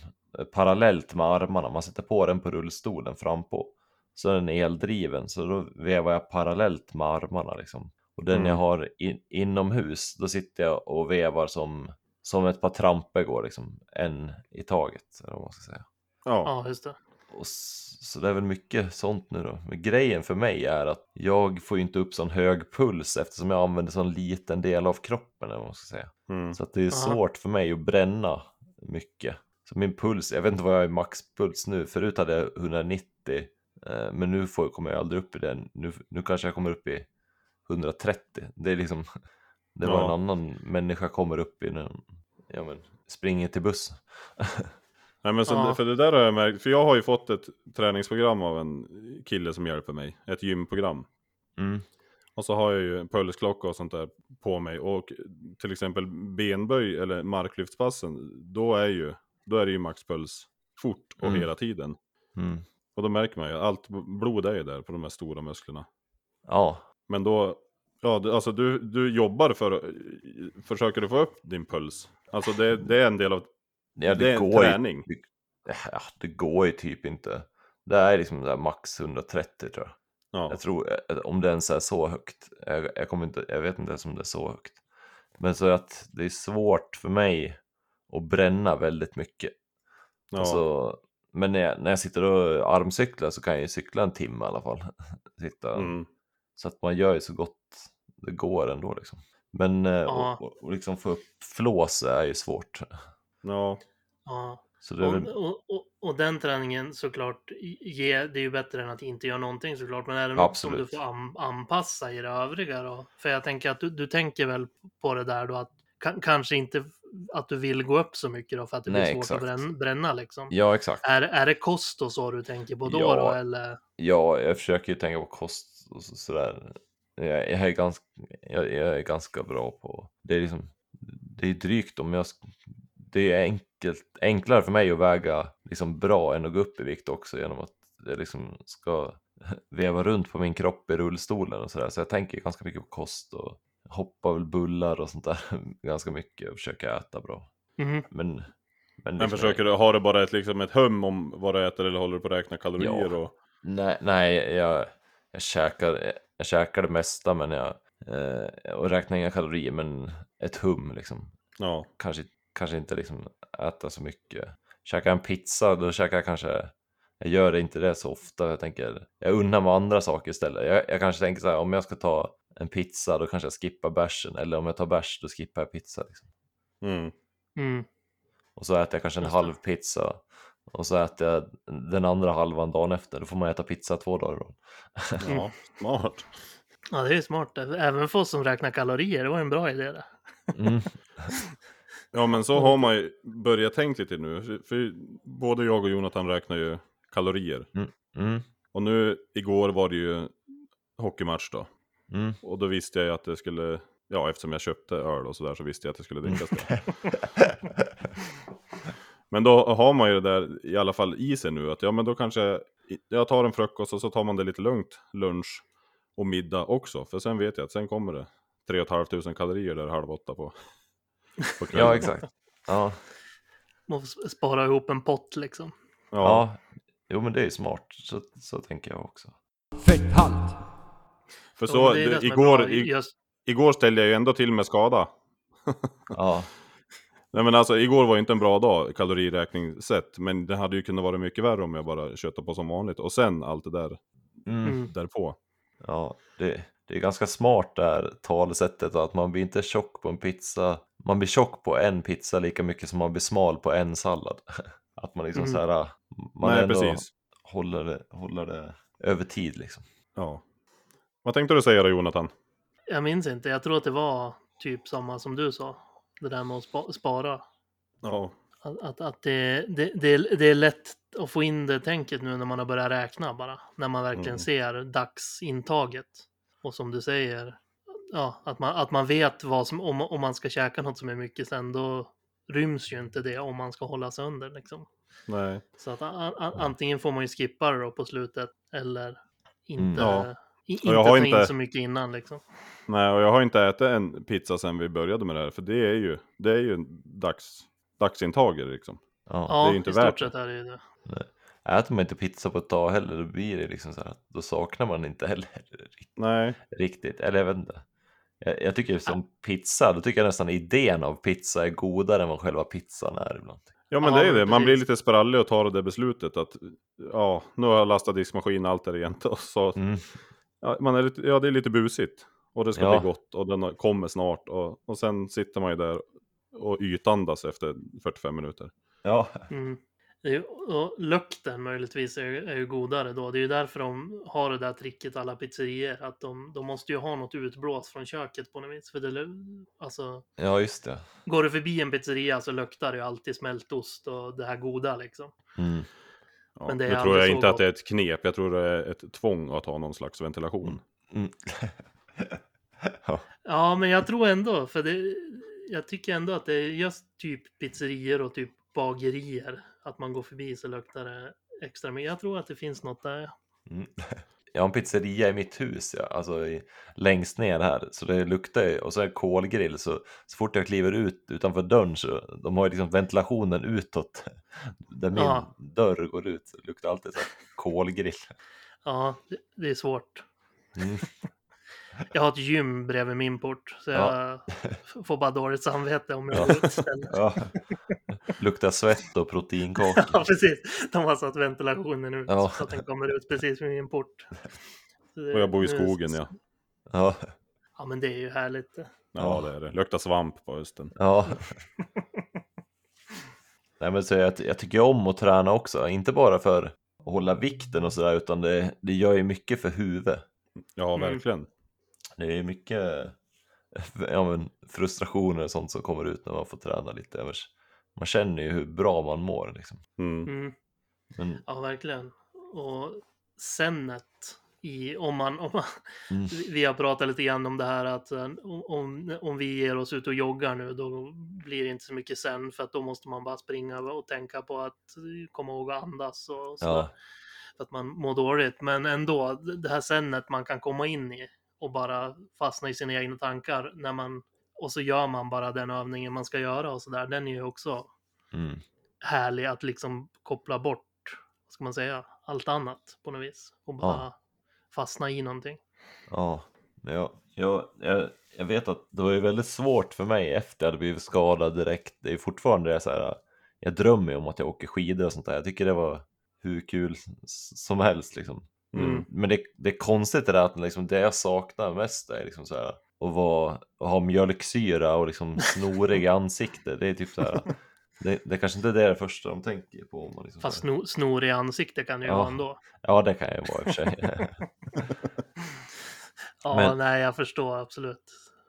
parallellt med armarna, man sätter på den på rullstolen frampå. Så är den eldriven, så då vevar jag parallellt med armarna liksom. Och den Mm. jag har in, inomhus, då sitter jag och vevar som, som ett par trampor går liksom, en i taget, eller vad man ska säga. Ja. Ja, just det. Och så det är väl mycket sånt nu då. Men grejen för mig är att jag får ju inte upp sån hög puls eftersom jag använder sån liten del av kroppen, eller vad man ska säga. Mm. Så att det är Aha. svårt för mig att bränna mycket. Så min puls, jag vet inte vad jag är maxpuls nu, förut hade jag 190 eh, men nu får, kommer jag aldrig upp i den. Nu, nu kanske jag kommer upp i 130. Det är liksom, det var Ja. en annan människa kommer upp i när ja, men, springer till bussen. Nej, men så, Ja. för det där har jag märkt, för jag har ju fått ett träningsprogram av en kille som hjälper mig, ett gymprogram. Mm. Och så har jag ju en pulsklocka och sånt där på mig. Och till exempel benböj eller marklyftspassen, då är, ju, då är det ju maxpuls fort och Mm. hela tiden. Mm. Och då märker man ju, allt blod är ju där på de här stora musklerna. Ja, Men då, ja du- alltså du, du jobbar för försöker du få upp din puls? Alltså det, det är en del av, ja det är en går ju träning. Ja, det går ju typ inte. Det är liksom där max 130 tror jag. Ja, Jag tror, eh, om det ens är så högt. Jag, jag, kommer inte, jag vet inte ens om det är så högt. Men så att det är svårt för mig att bränna väldigt mycket. ja. Alltså, men när jag, när jag sitter och armcyklar så kan jag ju cykla en timme i alla fall. Sitta. Mm. Så att man gör ju så gott det går ändå liksom. Men eh, Ja. och, och, och liksom få upp flås är ju svårt. ja. Ja. Så det är väl, Och, och, och, och den träningen såklart, ge, det är ju bättre än att inte göra någonting såklart. Men är det något som Absolut. du får an, anpassa i det övriga då? För jag tänker att du, du tänker väl på det där då att ka, kanske inte att du vill gå upp så mycket då för att det blir Nej, svårt exakt. att bränna, bränna liksom. ja exakt. Är, är det kost och så du tänker på då, Ja. då eller? Ja, jag försöker ju tänka på kost och så, sådär. Jag, jag, är ganska, jag, jag är ganska bra på, det är liksom, det är drygt om jag, det är enkelt, enklare för mig att väga liksom bra än att gå upp i vikt också genom att jag liksom ska veva runt på min kropp i rullstolen och sådär. Så jag tänker ganska mycket på kost och hoppar väl bullar och sånt där ganska mycket och försöker äta bra. Mhm. Men, men, Men liksom- försöker du, har du bara ett, liksom ett hum om vad du äter eller håller du på att räkna kalorier? Ja. Och, Nej, nej jag, jag, käkar, jag käkar det mesta men jag eh, och räknar inga kalorier men ett hum liksom. ja. Kanske, kanske inte liksom äta så mycket. Käkar en pizza då käkar jag kanske jag gör inte det så ofta. Jag tänker, jag unnar mig andra saker istället. Jag, jag kanske tänker så här, om jag ska ta en pizza då kanske jag skippar bärsen. Eller om jag tar bärs då skippar jag pizza. Liksom. Mm. Mm. Och så äter jag kanske en halv pizza. Och så äter jag den andra halvan dagen efter. Då får man äta pizza två dagar då. Ja, smart. Ja, det är ju smart. Även för oss som räknar kalorier. Det var en bra idé det. Mm. Ja, men så har man ju börjat tänka lite nu. För, både jag och Jonathan räknar ju kalorier. Mm. Och nu igår var det ju hockeymatch då. Mm. Och då visste jag ju att det skulle, ja eftersom jag köpte öl och sådär så visste jag att det skulle drickas det. Men då har man ju det där i alla fall i sig nu att ja men då kanske jag tar en frukost och så tar man det lite lugnt lunch och middag också. För sen vet jag att sen kommer det 3 500 kalorier där halv åtta på, på kvällen. Ja, exakt. Ja. Man får spara ihop en pott liksom. Ja, ja, jo men det är smart. Så, så tänker jag också. Fetthalt. För så är igår, i, Just, igår ställde jag ju ändå till med skada. Ja, Nej men alltså igår var ju inte en bra dag kaloriräkning sett. Men det hade ju kunnat vara mycket värre om jag bara köttade på som vanligt. Och sen allt det där mm. mm. därpå. ja det, det är ganska smart det här talesättet att man blir inte tjock på en pizza. Man blir tjock på en pizza lika mycket som man blir smal på en sallad. Att man liksom Mm. så här, man Nej ändå precis. håller det, håller det över tid liksom. Ja. Vad tänkte du säga då Jonathan? Jag minns inte. Jag tror att det var typ samma som du sa. Det där med att spa, spara. Ja. Att, att, att det, det, det, är, det är lätt att få in det tänket nu när man har börjat räkna bara. När man verkligen Mm. ser dagsintaget. Och som du säger, ja, att, man, att man vet vad som, om, om man ska käka något som är mycket sen, då ryms ju inte det om man ska hålla sig under liksom. Nej. Så att a, a, antingen får man ju skippa det då på slutet eller inte, Mm. Ja. Inte jag ta har in inte- så mycket innan liksom. Nej, och jag har inte ätit en pizza sen vi började med det här. För det är ju, det är ju dags, dagsintag liksom. Ja. Det är ju inte i värt stort sett är det ju det. Äter man inte pizza på ett tag heller då blir det liksom så här då saknar man inte heller Nej. riktigt. Eller jag vet inte. Jag, jag tycker som pizza, då tycker jag nästan idén av pizza är godare än vad själva pizzan är ibland. Ja men Ja, det är det, man blir precis. lite sprallig och tar det beslutet att ja, nu har jag lastat diskmaskinen allt är rent och så Mm. Ja, man är lite, ja det är lite busigt och det ska Ja. bli gott och den kommer snart och, och sen sitter man ju där och ytandas efter 45 minuter. Ja, Mm. Det är, ju- och lukten möjligtvis är, är ju godare då. Det är ju därför de har det där tricket alla pizzerier. Att de, de måste ju ha något utblås från köket på något vis. För det, alltså, ja just det. går du förbi en pizzeria så luktar det ju alltid smältost och det här goda liksom. Mm. Ja, Men det är nu tror jag inte att gott. det är ett knep, jag tror det är ett tvång att ha någon slags ventilation. Mm. ja. Ja, men jag tror ändå, för det, jag tycker ändå att det är just typ pizzerior och typ bagerier. Att man går förbi så luktar det extra mycket. Jag tror att det finns något där. Mm. Jag har en pizzeria i mitt hus, ja. alltså i, längst ner här, så det luktar ju, och så är det kolgrill, så, så fort jag kliver ut utanför dörren så de har ju liksom ventilationen utåt, där min Ja. dörr går ut, så det luktar alltid så här kolgrill. Ja, det, är svårt. Mm. Jag har ett gym bredvid min port, så jag Ja. får bara dåligt samvete om jag Ja. går ut istället. Ja. Luktar svett och proteinkakor. Ja, precis. De har satt ventilationen ut Ja. så att den kommer ut precis vid min port. Det- Och jag bor i skogen ja. Ja, Ja, men det är ju härligt. det. Ja det är det, luktar svamp på hösten. ja. Nej, men så jag, jag tycker om att träna också, inte bara för att hålla vikten och sådär, utan det, det gör ju mycket för huvudet. Ja Mm. verkligen. Det är mycket ja, men, frustrationer och sånt som kommer ut när man får träna lite. Annars- Man känner ju hur bra man mår. Liksom. Mm. Mm. Men, Ja, verkligen. Och sennet i, om man, om man mm, vi har pratat lite grann om det här att eh, om, om, vi ger oss ut och joggar nu då blir det inte så mycket sen för att då måste man bara springa och tänka på att komma ihåg att andas och så ja, för att man mår dåligt. Men ändå, det här sennet man kan komma in i och bara fastna i sina egna tankar när man och så gör man bara den övningen man ska göra och så där. Den är ju också mm, härlig att liksom koppla bort, vad ska man säga, allt annat på något vis och bara fastna i någonting. ja. Ja, jag, jag, jag vet att det var ju väldigt svårt för mig efter jag hade blivit skadad direkt. Det är fortfarande det så här, jag drömmer ju om att jag åker skidor och sånt där. Jag tycker det var hur kul som helst liksom. Mm. Men det, det är konstigt det där att liksom, det jag saknar mest är liksom så här, att, vara, att ha mjölksyra och liksom snorig i ansiktet. Det är typ så här, det, det kanske inte är det första de tänker på. Om man liksom Fast snor i ansiktet kan ju Ja. vara ändå. ja, det kan ju vara i och för sig. Ja, Men- nej, jag förstår absolut.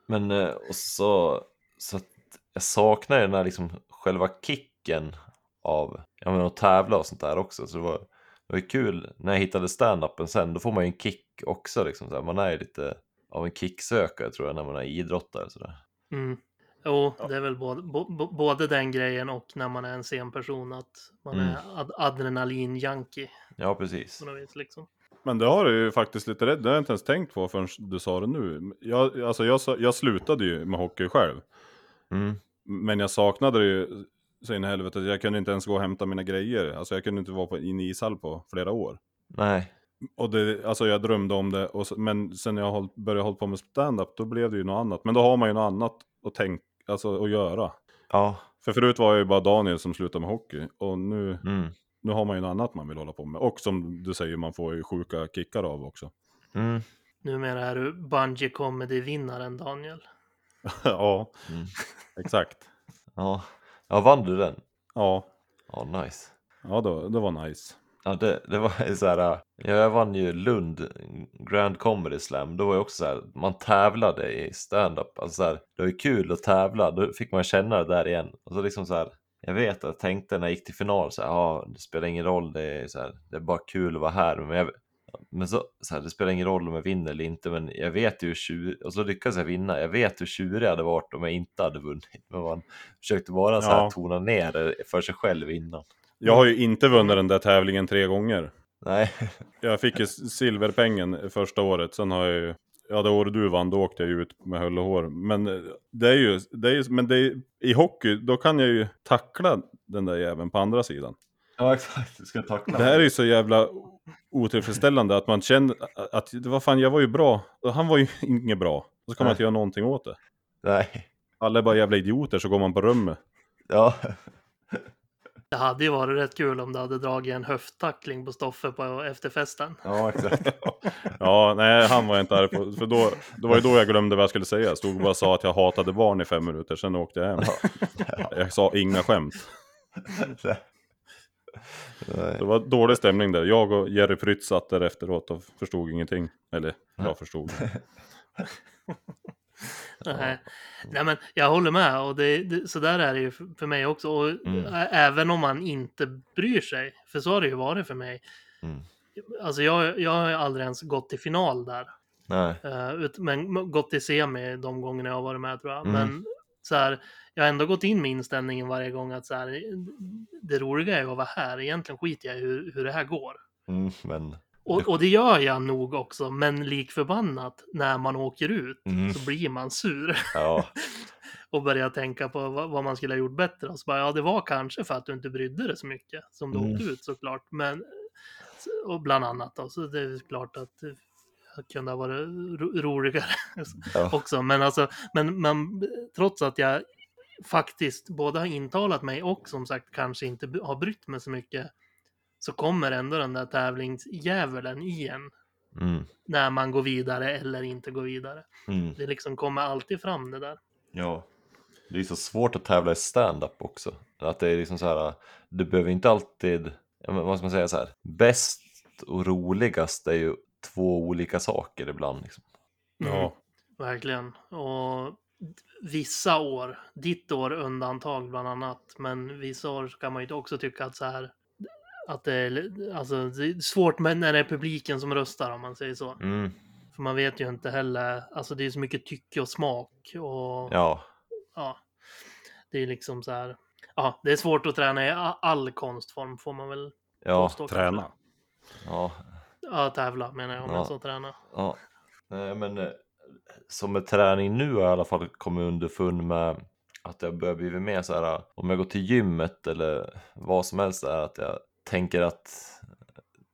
Men eh, och så, så att jag saknar den här liksom själva kicken av ja, men att tävla och sånt där också. Så det var, det var ju kul när jag hittade stand-upen sen. Då får man ju en kick också. Liksom, så här. Man är ju lite av en kicksökare tror jag när man är idrottare. Så där. Mm. Jo, det är väl både, bo, både den grejen och när man är en sen person att man Mm. är ad, adrenalin-junkie Ja, precis. vis liksom. Men det har du ju faktiskt lite rätt, det har jag inte ens tänkt på förrän du sa det nu. Jag, alltså jag, jag slutade ju med hockey själv. Mm. Men jag saknade det ju så in i helvete. Jag kunde inte ens gå och hämta mina grejer. Alltså jag kunde inte vara på, i en ishall på flera år. Nej, Och det, alltså jag drömde om det, och men sen jag håll, började hålla på med stand-up då blev det ju något annat. Men då har man ju något annat att tänka, alltså att göra. ja, För förut var jag ju bara Daniel som slutade med hockey. Och nu, mm. nu har man ju något annat man vill hålla på med. Och som du säger, man får ju sjuka kickar av också. Mm. Numera är du Bungy Comedy-vinnaren, Daniel. ja, Mm. exakt. Ja. ja, vann du den? Ja, Ja, nice. ja då, det var nice. Ja, det, det var så här, ja, jag vann ju Lund Grand Comedy Slam, då var det också så här, man tävlade i stand-up, alltså så här, det var ju kul att tävla, då fick man känna det där igen. Och så liksom så här, jag vet att jag tänkte när jag gick till final så här, ja, det spelar ingen roll, det är, så här, det är bara kul att vara här. Men, jag, men så, så här, det spelar ingen roll om jag vinner eller inte, men jag vet ju hur och så lyckades jag vinna, jag vet hur tjurig jag hade varit om jag inte hade vunnit. Men man försökte bara så här Ja. tona ner det för sig själv innan. Jag har ju inte vunnit den där tävlingen tre gånger. Nej, Jag fick ju silverpengen första året, sen har jag ju... Ja, det året du vann, då åkte jag ju ut med hull och hår. Men eh, det är ju... Det är ju men det är, i hockey, då kan jag ju tackla den där jäveln på andra sidan. ja exakt, du ska tackla Det här är ju så jävla otillfredsställande att man känner att, vad fan, jag var ju bra. Och han var ju inget bra. Så kan man inte göra någonting åt det. Nej, Alla är bara jävla idioter, så går man på rummet. ja. Det hade ju varit rätt kul om du hade dragit en höfttackling på Stoffe på efterfesten. Ja, exakt. Ja, nej, han var jag inte arg på. För då, det var ju då jag glömde vad jag skulle säga. Jag stod och bara sa att jag hatade barn i fem minuter, sen åkte jag hem. Jag sa inga skämt. Det var dålig stämning där. Jag och Jerry Prytz satt där efteråt och förstod ingenting. Eller, jag förstod. Nej. Nej, men jag håller med och det, det, så där är det ju för mig också. Och Mm. även om man inte bryr sig, för så har det ju varit för mig. Mm. Alltså jag, jag har ju aldrig ens gått till final där. Nej. Ut, men gått till semi de gångerna jag har varit med tror jag. Mm. Men så här, jag har ändå gått in med inställningen varje gång att så här, det roliga är att vara här. Egentligen skiter jag i hur, hur det här går. Mm, men... Och, och det gör jag nog också, men lik förbannat när man åker ut Mm. så blir man sur Ja. och börjar tänka på vad, man skulle ha gjort bättre. Och så bara, ja, det var kanske för att du inte brydde dig så mycket som du Mm. åkte ut såklart. Men, och bland annat då, så det är klart att det kunde ha varit ro roligare Ja. också. Men alltså, men, men trots att jag faktiskt både har intalat mig och som sagt kanske inte har brytt mig så mycket så kommer ändå den där tävlingsdjävulen igen Mm. när man går vidare eller inte går vidare. Mm. Det liksom kommer alltid fram det där. Ja. Det är så svårt att tävla i stand-up också. Att det är liksom så här, du behöver inte alltid, vad ska man säga så här, bäst och roligast är ju två olika saker ibland. Liksom. Mm, Ja. Verkligen. Och vissa år, ditt år undantag bland annat, men vissa år kan man ju också tycka att så här att det är, alltså, det är svårt med när det är publiken som röstar om man säger så. Mm. För man vet ju inte heller, alltså det är så mycket tycke och smak och ja, Ja. det är liksom så här. Ja, det är svårt att träna i all konstform får man väl Ja. påstå. Träna. Ja. Ja, tävla menar jag om Ja. jag sa träna. Ja, Nej, men eh, som med träning nu har jag i alla fall kommit underfund med att jag börjar bli mer så här om jag går till gymmet eller vad som helst är att jag tänker att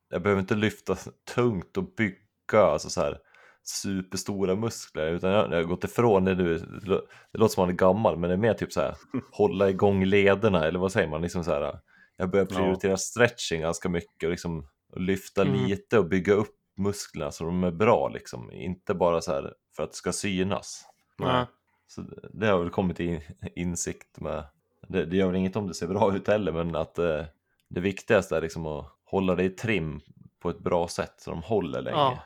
jag behöver inte lyfta tungt och bygga alltså så här superstora muskler utan jag, jag har gått ifrån det nu, det lå- det låter som man är gammal men det är mer typ så här hålla igång lederna eller vad säger man liksom så här jag börjar Ja. prioritera stretching ganska mycket och liksom lyfta Mm. lite och bygga upp musklerna så de är bra liksom. Inte bara så här för att det ska synas. Ja. Så det- det har väl kommit till in- insikt med. Det, det gör väl inget om det ser bra ut heller, men att eh, det viktigaste är liksom att hålla det i trim på ett bra sätt så de håller länge. Ja.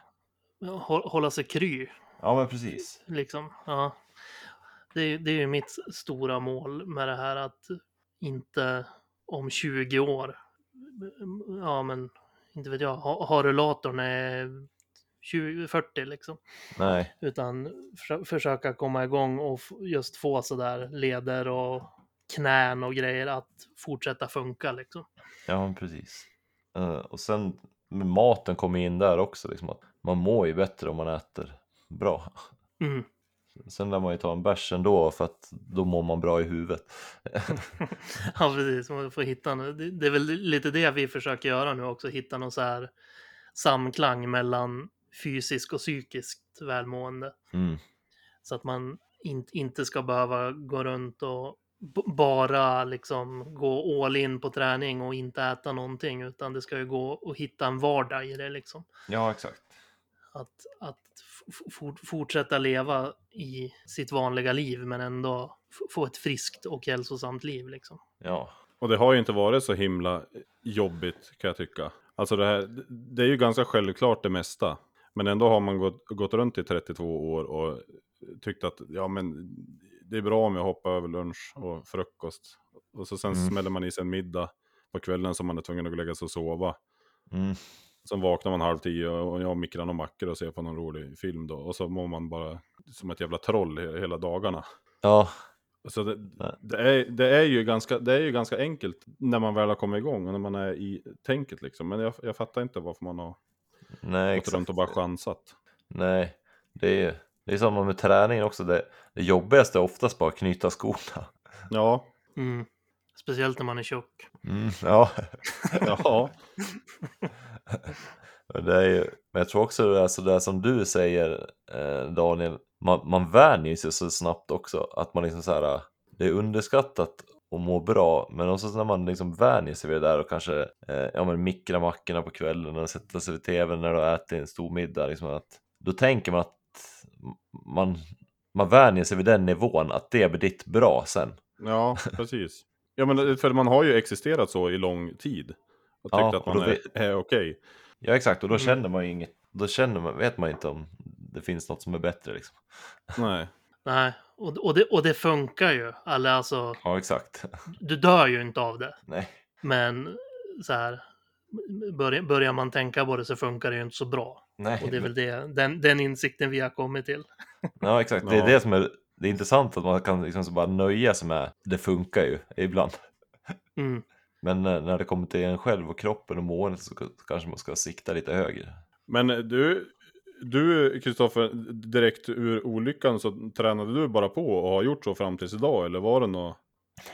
Hå- Hålla sig kry, ja men precis. liksom. Ja. Det, är- det är ju mitt stora mål med det här att inte om 20 år, ja men inte vet jag, ha, ha rullatorn är 20, 40 liksom. Nej, Utan för, försöka komma igång och just få sådär leder och knän och grejer att fortsätta funka liksom. Ja precis. Eh, och sen maten kommer in där också, liksom att man mår ju bättre om man äter bra. Mm. Sen lär man ju ta en bärs ändå för att då mår man bra i huvudet. Ja, precis. Man får hitta, det, är väl lite det vi försöker göra nu också, hitta någon så här samklang mellan fysiskt och psykiskt välmående. Mm. Så att man in, inte ska behöva gå runt och bara liksom gå all in på träning och inte äta någonting, utan det ska ju gå att hitta en vardag i det liksom. Ja, exakt. Att, att fortsätta leva i sitt vanliga liv, men ändå få ett friskt och hälsosamt liv liksom. Ja, Och det har ju inte varit så himla jobbigt kan jag tycka. Alltså det här, det är ju ganska självklart det mesta. Men ändå har man gått, gått runt i 32 år och tyckt att ja men det är bra om jag hoppar över lunch och frukost. Och så sen Mm. smäller man i sig en middag på kvällen som man är tvungen att lägga sig och sova. mm. Sen vaknar man halv tio och jag mikrar några mackor och ser på någon rolig film då. Och så mår man bara som ett jävla troll he- hela dagarna. ja, Så det, det, är, det, är ju ganska, det är ju ganska enkelt när man väl har kommit igång och när man är i tänket liksom. Men jag, jag fattar inte varför man har nej gått runt och bara chansat. Nej, det är, det är samma med träningen också. Det, det jobbigaste är oftast bara att knyta skorna. Ja, Mm. Speciellt när man är tjock. Mm, ja, ja, Men det är ju, men jag tror också det är så där som du säger eh, Daniel, man, man vänjer sig så snabbt också att man liksom så här, det är underskattat att må bra, men också när man liksom vänjer sig vid det där och kanske eh, ja, men mikra mackorna på kvällen och sätta sig vid tvn när du ätit en stor middag, liksom att, då tänker man att man, man vänjer sig vid den nivån, att det blir ditt bra sen. ja, precis. Ja, men för man har ju existerat så i lång tid. Och tyckt Ja, att man då är, vet- är okej. Ja exakt, och då Mm. känner man ju inget, då känner man, vet man inte om det finns något som är bättre liksom. Nej. Nej, och, och, det, och det funkar ju. Eller alltså, Ja exakt. du dör ju inte av det. Nej. Men så här, börjar, börjar man tänka på det så funkar det ju inte så bra. Nej. Och det är väl det, den, den insikten vi har kommit till. Ja exakt, det är Ja. det som är det är intressant att man kan liksom så bara nöja sig med det funkar ju ibland. Mm. Men när när det kommer till en själv och kroppen och måendet så kanske man ska sikta lite högre. Men du, du Kristoffer, direkt ur olyckan så tränade du bara på och har gjort så fram tills idag? Eller var det något?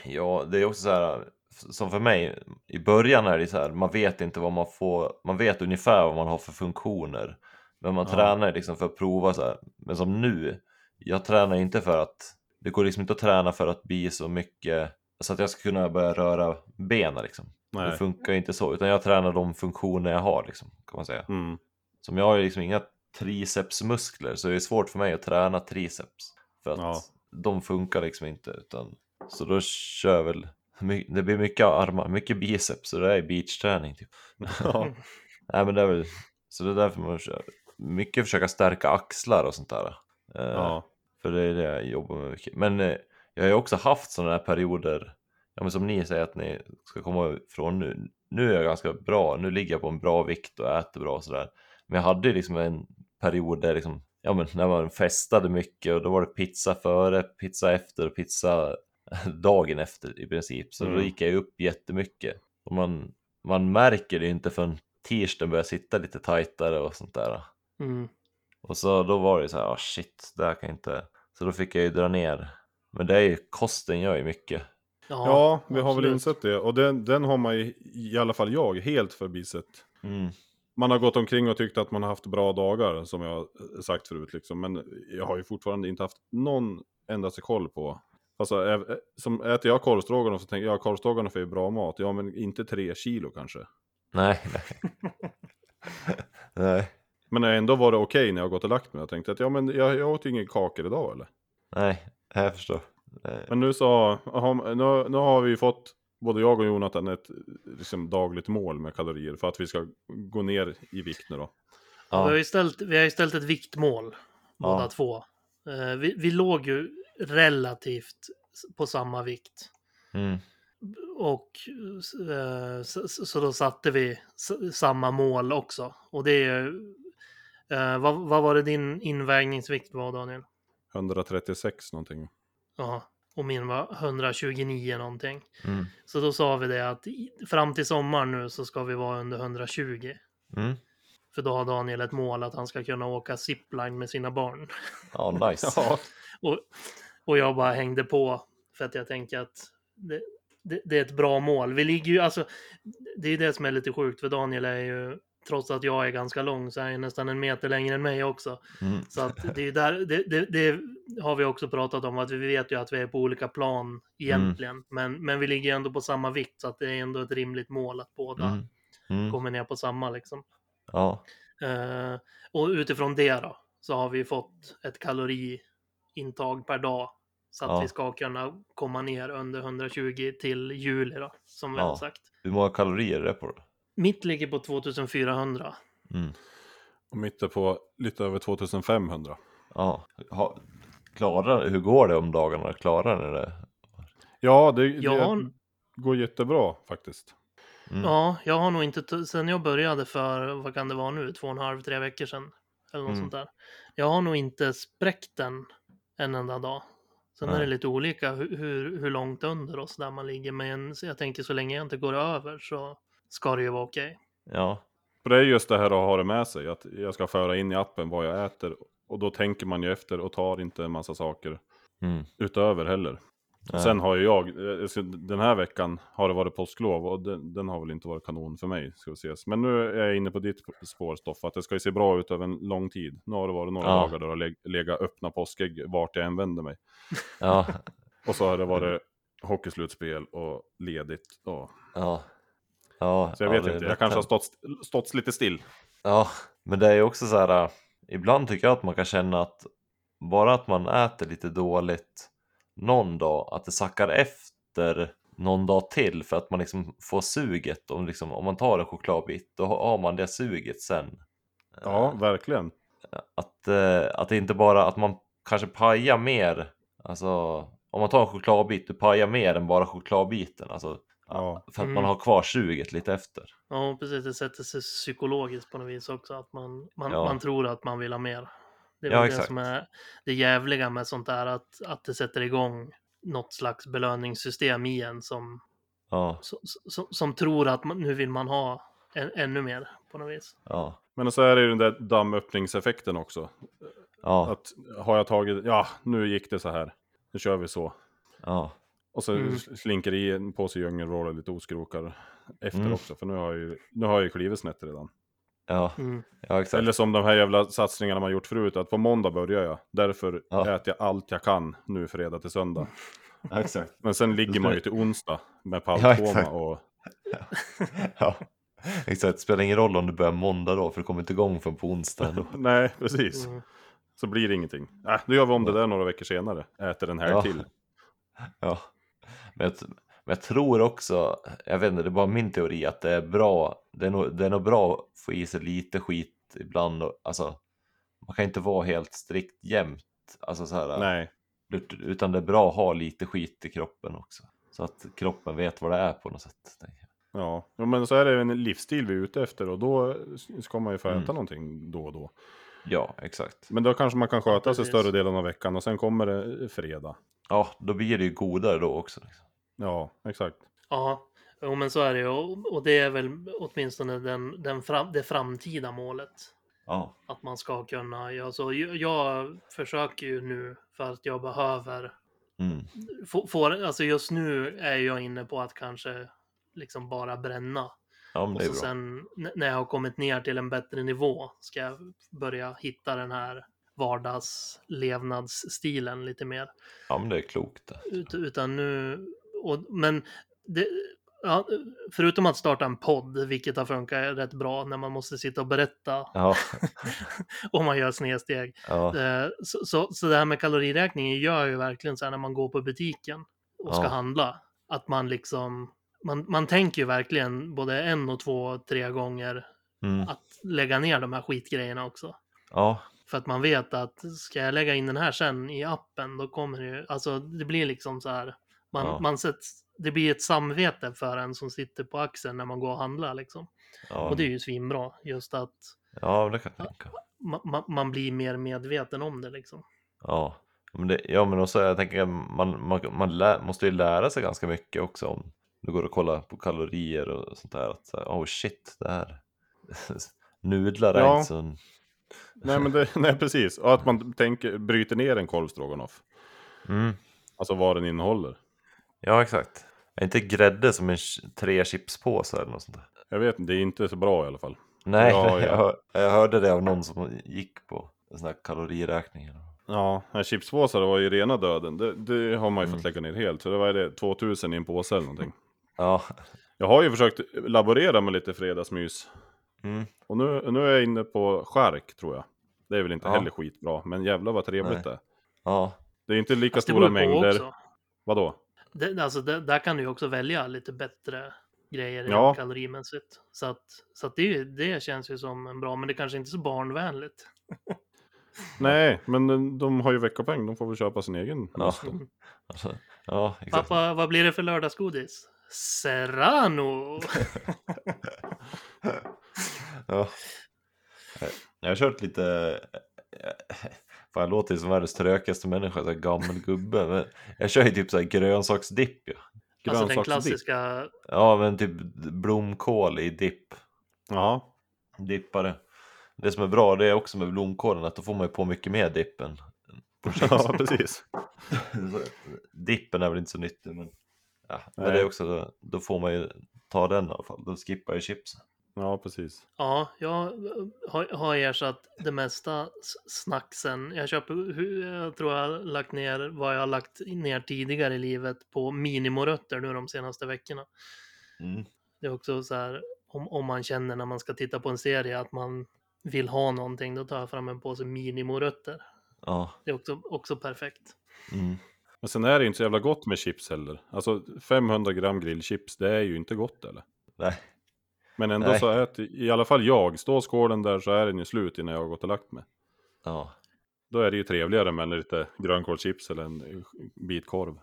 Ja, det är också så här som för mig i början är det så här man vet inte vad man får, man vet ungefär vad man har för funktioner. Men man Ja. tränar liksom för att prova så här. Men som nu, jag tränar inte för att det går liksom inte att träna för att bli så mycket så att jag ska kunna börja röra benen liksom. Det Nej. funkar ju inte så, utan jag tränar de funktioner jag har liksom, kan man säga. Mm. Som jag har ju liksom inga tricepsmuskler så det är svårt för mig att träna triceps. För att Ja. de funkar liksom inte utan så då kör jag väl my- det blir mycket armar, mycket biceps och det är beachträning typ. Ja. Nej men det är väl så det är därför man kör mycket försöka stärka axlar och sånt där. Eh, ja. För det är det jag jobbar med mycket. Men eh, jag har ju också haft sådana här perioder, ja, men som ni säger att ni ska komma ifrån nu. Nu är jag ganska bra, nu ligger jag på en bra vikt och äter bra och sådär. Men jag hade ju liksom en period där liksom, ja men när man festade mycket och då var det pizza före, pizza efter och pizza dagen efter i princip. Så då Mm. gick jag ju upp jättemycket. Och man, man märker det inte förrän tisdagen börjar sitta lite tajtare och sånt där. Mm. Och så då var det så här, ah shit, det här kan jag inte. Så då fick jag ju dra ner. Men det är ju, kosten gör ju mycket. Ja, vi har väl insett det. Och den, den har man ju, i alla fall jag, helt förbisett. Mm. Man har gått omkring och tyckt att man har haft bra dagar, som jag har sagt förut. Liksom. Men jag har ju fortfarande inte haft någon endaste koll på Alltså, ä- som äter jag korvstroganoff så tänker jag, ja korvstroganoff är ju bra mat. Ja, men inte tre kilo kanske. Nej, nej. nej, Men ändå var det okej när jag gått och lagt mig. Jag tänkte att ja, men jag, jag åt ju ingen kakor idag eller? nej, jag förstår. Nej. Men nu så, aha, nu, nu har vi ju fått, både jag och Jonathan, ett liksom, dagligt mål med kalorier för att vi ska gå ner i vikt nu då. Vi, har Ja, ju ställt, vi har ju ställt ett viktmål, båda Ja. två. Eh, vi, vi låg ju relativt på samma vikt. mm, Och eh, så, så så då satte vi samma mål också. Och det är. Eh, vad, vad var det din invägningsvikt var, Daniel? 136 någonting. Ja, och min var 129 någonting. mm, Så då sa vi det att fram till sommaren nu så ska vi vara under 120. mm. För då har Daniel ett mål att han ska kunna åka zipline med sina barn. Ja, nice. Ja, Och, och jag bara hängde på för att jag tänker att det, det, det är ett bra mål. Vi ligger ju, alltså, det är det som är lite sjukt för Daniel är ju, trots att jag är ganska lång så är han nästan en meter längre än mig också. Mm, Så att det är där, det, det, har vi också pratat om, att vi vet ju att vi är på olika plan egentligen. Men, men vi ligger ju ändå på samma vikt så att det är ändå ett rimligt mål att båda mm, mm. kommer ner på samma liksom. Ja, Eh, och utifrån det då så har vi fått ett kaloriintag per dag så att Ja. vi ska kunna komma ner under 120 till juli då, som vi Ja. har sagt. hur många kalorier är det på det? Mitt ligger på 2400. Mm. och mitt är på lite över 2500. Ja, ha, klarar, hur går det om dagarna? Klarar ni det? Ja, det, det har- går jättebra faktiskt. Mm. Ja, jag har nog inte, sen jag började för, vad kan det vara nu, två och en halv, tre veckor sedan. Eller något Mm. sånt där. Jag har nog inte spräckt den en enda dag. Sen är Nej. det lite olika hur, hur, långt under oss där man ligger. Men jag tänker så länge jag inte går över så ska det ju vara okej. Ja, För det är just det här att ha det med sig, att jag ska föra in i appen vad jag äter. Och då tänker man ju efter och tar inte en massa saker mm. utöver heller. Nej. Sen har ju jag, eh, den här veckan har det varit påsklov och den, den har väl inte varit kanon för mig, ska vi ses. Men nu är jag inne på ditt spår Stoff, att det ska ju se bra ut över en lång tid. Nu har det varit några Ja. dagar där det har leg- legat öppna påskägg vart jag än vänder mig. ja, Och så har det varit hockeyslutspel och ledigt. Och... ja. ja Så jag ja, vet är inte, jag kanske har stått, stått lite still. Ja, men det är ju också så här. äh, Ibland tycker jag att man kan känna att bara att man äter lite dåligt någon dag, att det sackar efter någon dag till för att man liksom får suget. Om, liksom, om man tar en chokladbit, då har man det suget sen. Ja, verkligen. Att, eh, att det inte bara att man kanske pajar mer. Alltså om man tar en chokladbit, du pajar mer än bara chokladbiten. Alltså, Ja. För att Mm. man har kvar suget lite efter. Ja, precis. Det sätter sig psykologiskt på något vis också. Att man, man, Ja. man tror att man vill ha mer. Det är Ja, väl det exakt. som är det jävliga med sånt där. Att, att det sätter igång något slags belöningssystem i en som, Ja, som, som, som tror att man, nu vill man ha en, ännu mer på något vis. ja, Men så är det ju den där dammöppningseffekten också. ja, Att har jag tagit, ja nu gick det så här, nu kör vi så. ja, Och så Mm. slinker i en påse djungelvrål och lite oskrokar efter Mm. också. För nu har jag ju, nu har jag ju klivit snett redan. Ja, Mm. ja exakt. Eller som de här jävla satsningarna man gjort förut, att på måndag börjar jag. Därför Ja. äter jag allt jag kan nu fredag till söndag. Ja, exakt. Men sen ligger man ju till onsdag med Ja, paltkoma exakt. och... Ja, exakt. Spelar ingen roll om du börjar måndag då, för du kommer inte igång förrän på onsdag ändå. Nej, precis. Mm. Så blir det ingenting. Äh, då gör vi om det där några veckor senare. Äter en helg Ja. till. Ja, men jag, men jag tror också, jag vet inte, det är bara min teori att det är bra, det är nog, det är nog bra att få i sig lite skit ibland. och- Alltså, man kan inte vara helt strikt jämt, alltså så här, Nej. ut- utan det är bra att ha lite skit i kroppen också. Så att kroppen vet vad det är på något sätt. Ja. men så är det en livsstil vi är ute efter och då ska man ju få äta Mm. någonting då och då. Ja, exakt. Men då kanske man kan sköta sig större delen av veckan och sen kommer det fredag. Ja, då blir det ju godare då också. Liksom. Ja, exakt. Ja, jo, men så är det ju. Och, det är väl åtminstone den, den fram, det framtida målet. Ja, Att man ska kunna, ja, så jag, jag försöker ju nu för att jag behöver mm. få, få, alltså just nu är jag inne på att kanske liksom bara bränna. ja men Och det är så bra. sen när jag har kommit ner till en bättre nivå ska jag börja hitta den här vardagslevnadsstilen lite mer. Ja, men det är klokt. Ut, utan nu, och, men det, ja, förutom att starta en podd, vilket har funkat rätt bra när man måste sitta och berätta Ja, om man gör snedsteg. ja, Eh, Så, så, så det här med kaloriräkningen gör ju verkligen så här när man går på butiken och ska Ja. handla. Att man liksom, man, man tänker ju verkligen både en och två, tre gånger mm, att lägga ner de här skitgrejerna också. ja, För att man vet att ska jag lägga in den här sen i appen, då kommer det ju, alltså det blir liksom så här, man, Ja. man sätts, det blir ett samvete för en som sitter på axeln när man går och handlar liksom. ja, Och det är ju svinbra, just att ja, det kan jag tänka. ma, ma, man blir mer medveten om det liksom. Ja, men det, ja, men också jag tänker man, man, man lä, måste ju lära sig ganska mycket också om du går och kollar på kalorier och sånt där. Att oh shit, det här nudlar är Ja. inte så... Nej, men det, nej, precis. Och att man tänker, bryter ner en korvstroganoff. Mm. Alltså vad den innehåller. Ja, exakt. Är inte grädde som en tre chipspåsar eller något sånt där? Jag vet inte, det är inte så bra i alla fall. Nej, Ja, ja. Jag, hör, jag hörde det av någon som gick på en sån här kaloriräkning. Ja, chipspåsar var ju rena döden. Det, det har man ju Mm. fått lägga ner helt. Så det var det 2000 i en påse eller någonting. Ja, Jag har ju försökt laborera med lite fredagsmys. mm. Och nu, nu är jag inne på skärk tror jag. Det är väl inte Ja. heller skitbra, men jävlar vad trevligt Nej. det är. ja, Det är inte lika Fast stora mängder. också. Vadå? Det, alltså det, där kan du ju också välja lite bättre grejer Ja. kalorimässigt. Så att, så att det, det känns ju som en bra, men det kanske inte är så barnvänligt. Nej, men de, har ju veckopeng. De får väl köpa sin egen Ja. alltså, ja exakt. Pappa, vad blir det för lördagsgodis? Serrano! Ja. Jag har kört lite... Fan, jag låter ju som världens trökigaste människa, så här gammal gubbe. Men jag kör ju typ så här grönsaksdipp ju. Alltså den klassiska, Ja, men typ blomkål i dipp. Ja, Dippare. Det som är bra det är också med blomkålen att då får man ju på mycket mer dippen. Ja precis. Dippen är väl inte så nyttig men... Ja, men det är också, då får man ju ta den i alla fall. Då skippar jag chipsen. Ja, precis. ja, jag har, har ersatt det mesta snacksen. Jag köper, jag tror jag har lagt ner vad jag har lagt ner tidigare i livet på minimorötter nu de senaste veckorna. Mm. Det är också så här, om, om man känner när man ska titta på en serie att man vill ha någonting, då tar jag fram en påse minimorötter. Ja. Det är också, också perfekt. Mm. Men sen är det ju inte så jävla gott med chips heller. Alltså 500 gram grillchips, det är ju inte gott eller? Nej. Men ändå Nej. så äter i alla fall jag, står skålen där så är den ju slut innan jag har gått och lagt mig. Ja. Då är det ju trevligare med lite grönkålschips eller en bit korv.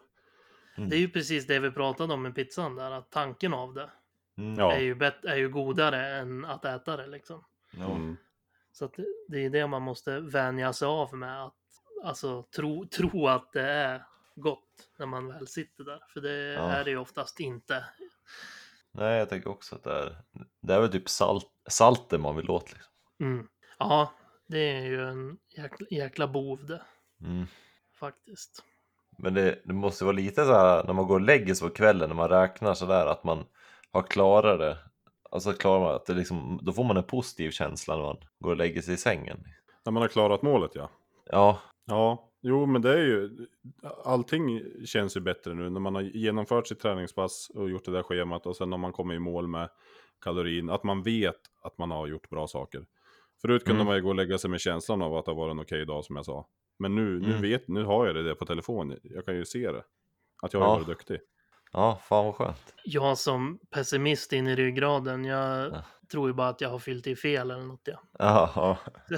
Mm. Det är ju precis det vi pratade om med pizzan där, att tanken av det Mm. Är, ju bet- är ju godare än att äta det liksom. Mm. Så att det, det är det man måste vänja sig av med, att alltså tro, tro att det är gott när man väl sitter där. För det Ja. är det ju oftast inte. Nej, jag tänker också att det är, det är väl typ salt, salten man vill åt liksom. Mm. Ja, det är ju en jäkla, jäkla bov det, Mm. faktiskt. Men det, det måste vara lite så här när man går och lägger sig på kvällen när man räknar sådär att man har klarat det. Alltså klarar man att det liksom, då får man en positiv känsla när man går och lägger sig i sängen. När man har klarat målet ja. Ja, Ja, jo men det är ju, allting känns ju bättre nu när man har genomfört sitt träningspass och gjort det där schemat och sen när man kommer i mål med kalorin, att man vet att man har gjort bra saker. Förut kunde Mm. man ju gå och lägga sig med känslan av att det var en okej dag som jag sa. Men nu, nu Mm. vet, nu har jag det där på telefon, jag kan ju se det. Att jag har Ja. varit duktig. ja, fan vad skönt. Jag som pessimist in i ryggraden, jag Ja. tror ju bara att jag har fyllt i fel eller något. Ja. Ja, ja.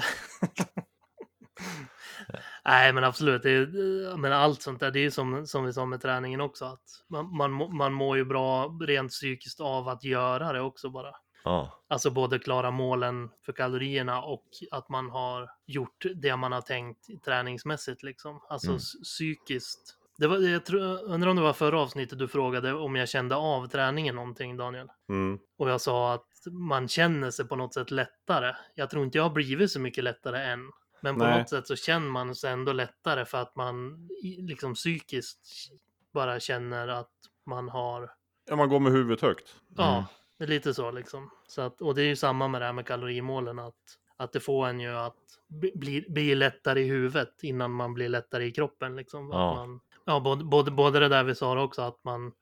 Nej, men absolut. Är, men allt sånt där, det är ju som, som vi sa med träningen också. Att man, man, man mår ju bra rent psykiskt av att göra det också bara. ja. Alltså både klara målen för kalorierna och att man har gjort det man har tänkt träningsmässigt liksom. Alltså Mm. psykiskt. Det var, jag tror, undrar om det var förra avsnittet du frågade om jag kände av träningen någonting, Daniel. Mm. Och jag sa att man känner sig på något sätt lättare. Jag tror inte jag har blivit så mycket lättare än. Men på Nej. något sätt så känner man sig ändå lättare för att man liksom psykiskt bara känner att man har, Ja, man går med huvudet högt. ja, Mm. det är lite så liksom. Så att, och det är ju samma med det här med kalorimålen, att, att det får en ju att bli, bli, lättare i huvudet innan man blir lättare i kroppen. Liksom. Ja. Man, ja, både, både, både det där vi sa också, att man,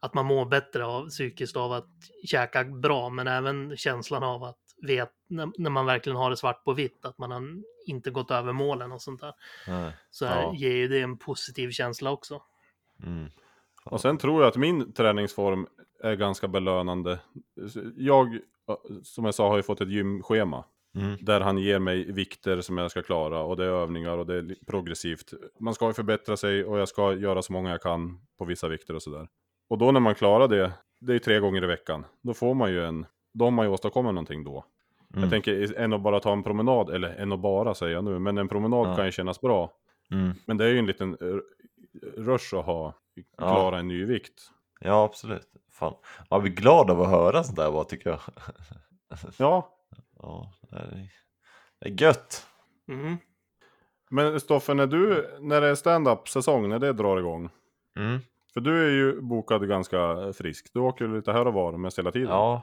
att man mår bättre av, psykiskt av att käka bra, men även känslan av att vet, när, när man verkligen har det svart på vitt, att man har inte gått över målen och sånt där, Nej. så är, Ja. ger ju det en positiv känsla också. Mm. Och sen tror jag att min träningsform är ganska belönande. Jag, som jag sa, har ju fått ett gymschema. Mm. Där han ger mig vikter som jag ska klara och det är övningar och det är progressivt. Man ska ju förbättra sig och jag ska göra så många jag kan på vissa vikter och sådär. Och då när man klarar det, det är ju tre gånger i veckan, då får man ju en, då har man ju åstadkommit någonting då. Mm. Jag tänker en att bara ta en promenad, eller en att bara säger jag nu, men en promenad Ja. kan ju kännas bra. Mm. Men det är ju en liten rush att ha, klara en ny vikt. Ja, absolut. Fan. Man blir glad av att höra sånt där bara, tycker jag. Ja, Ja, det är, det är gött. Mm. men Stoffe, när du, när det är stand-up säsong, när det drar igång. Mm. För du är ju bokad ganska frisk. Du åker ju lite här och var mest hela tiden. Ja,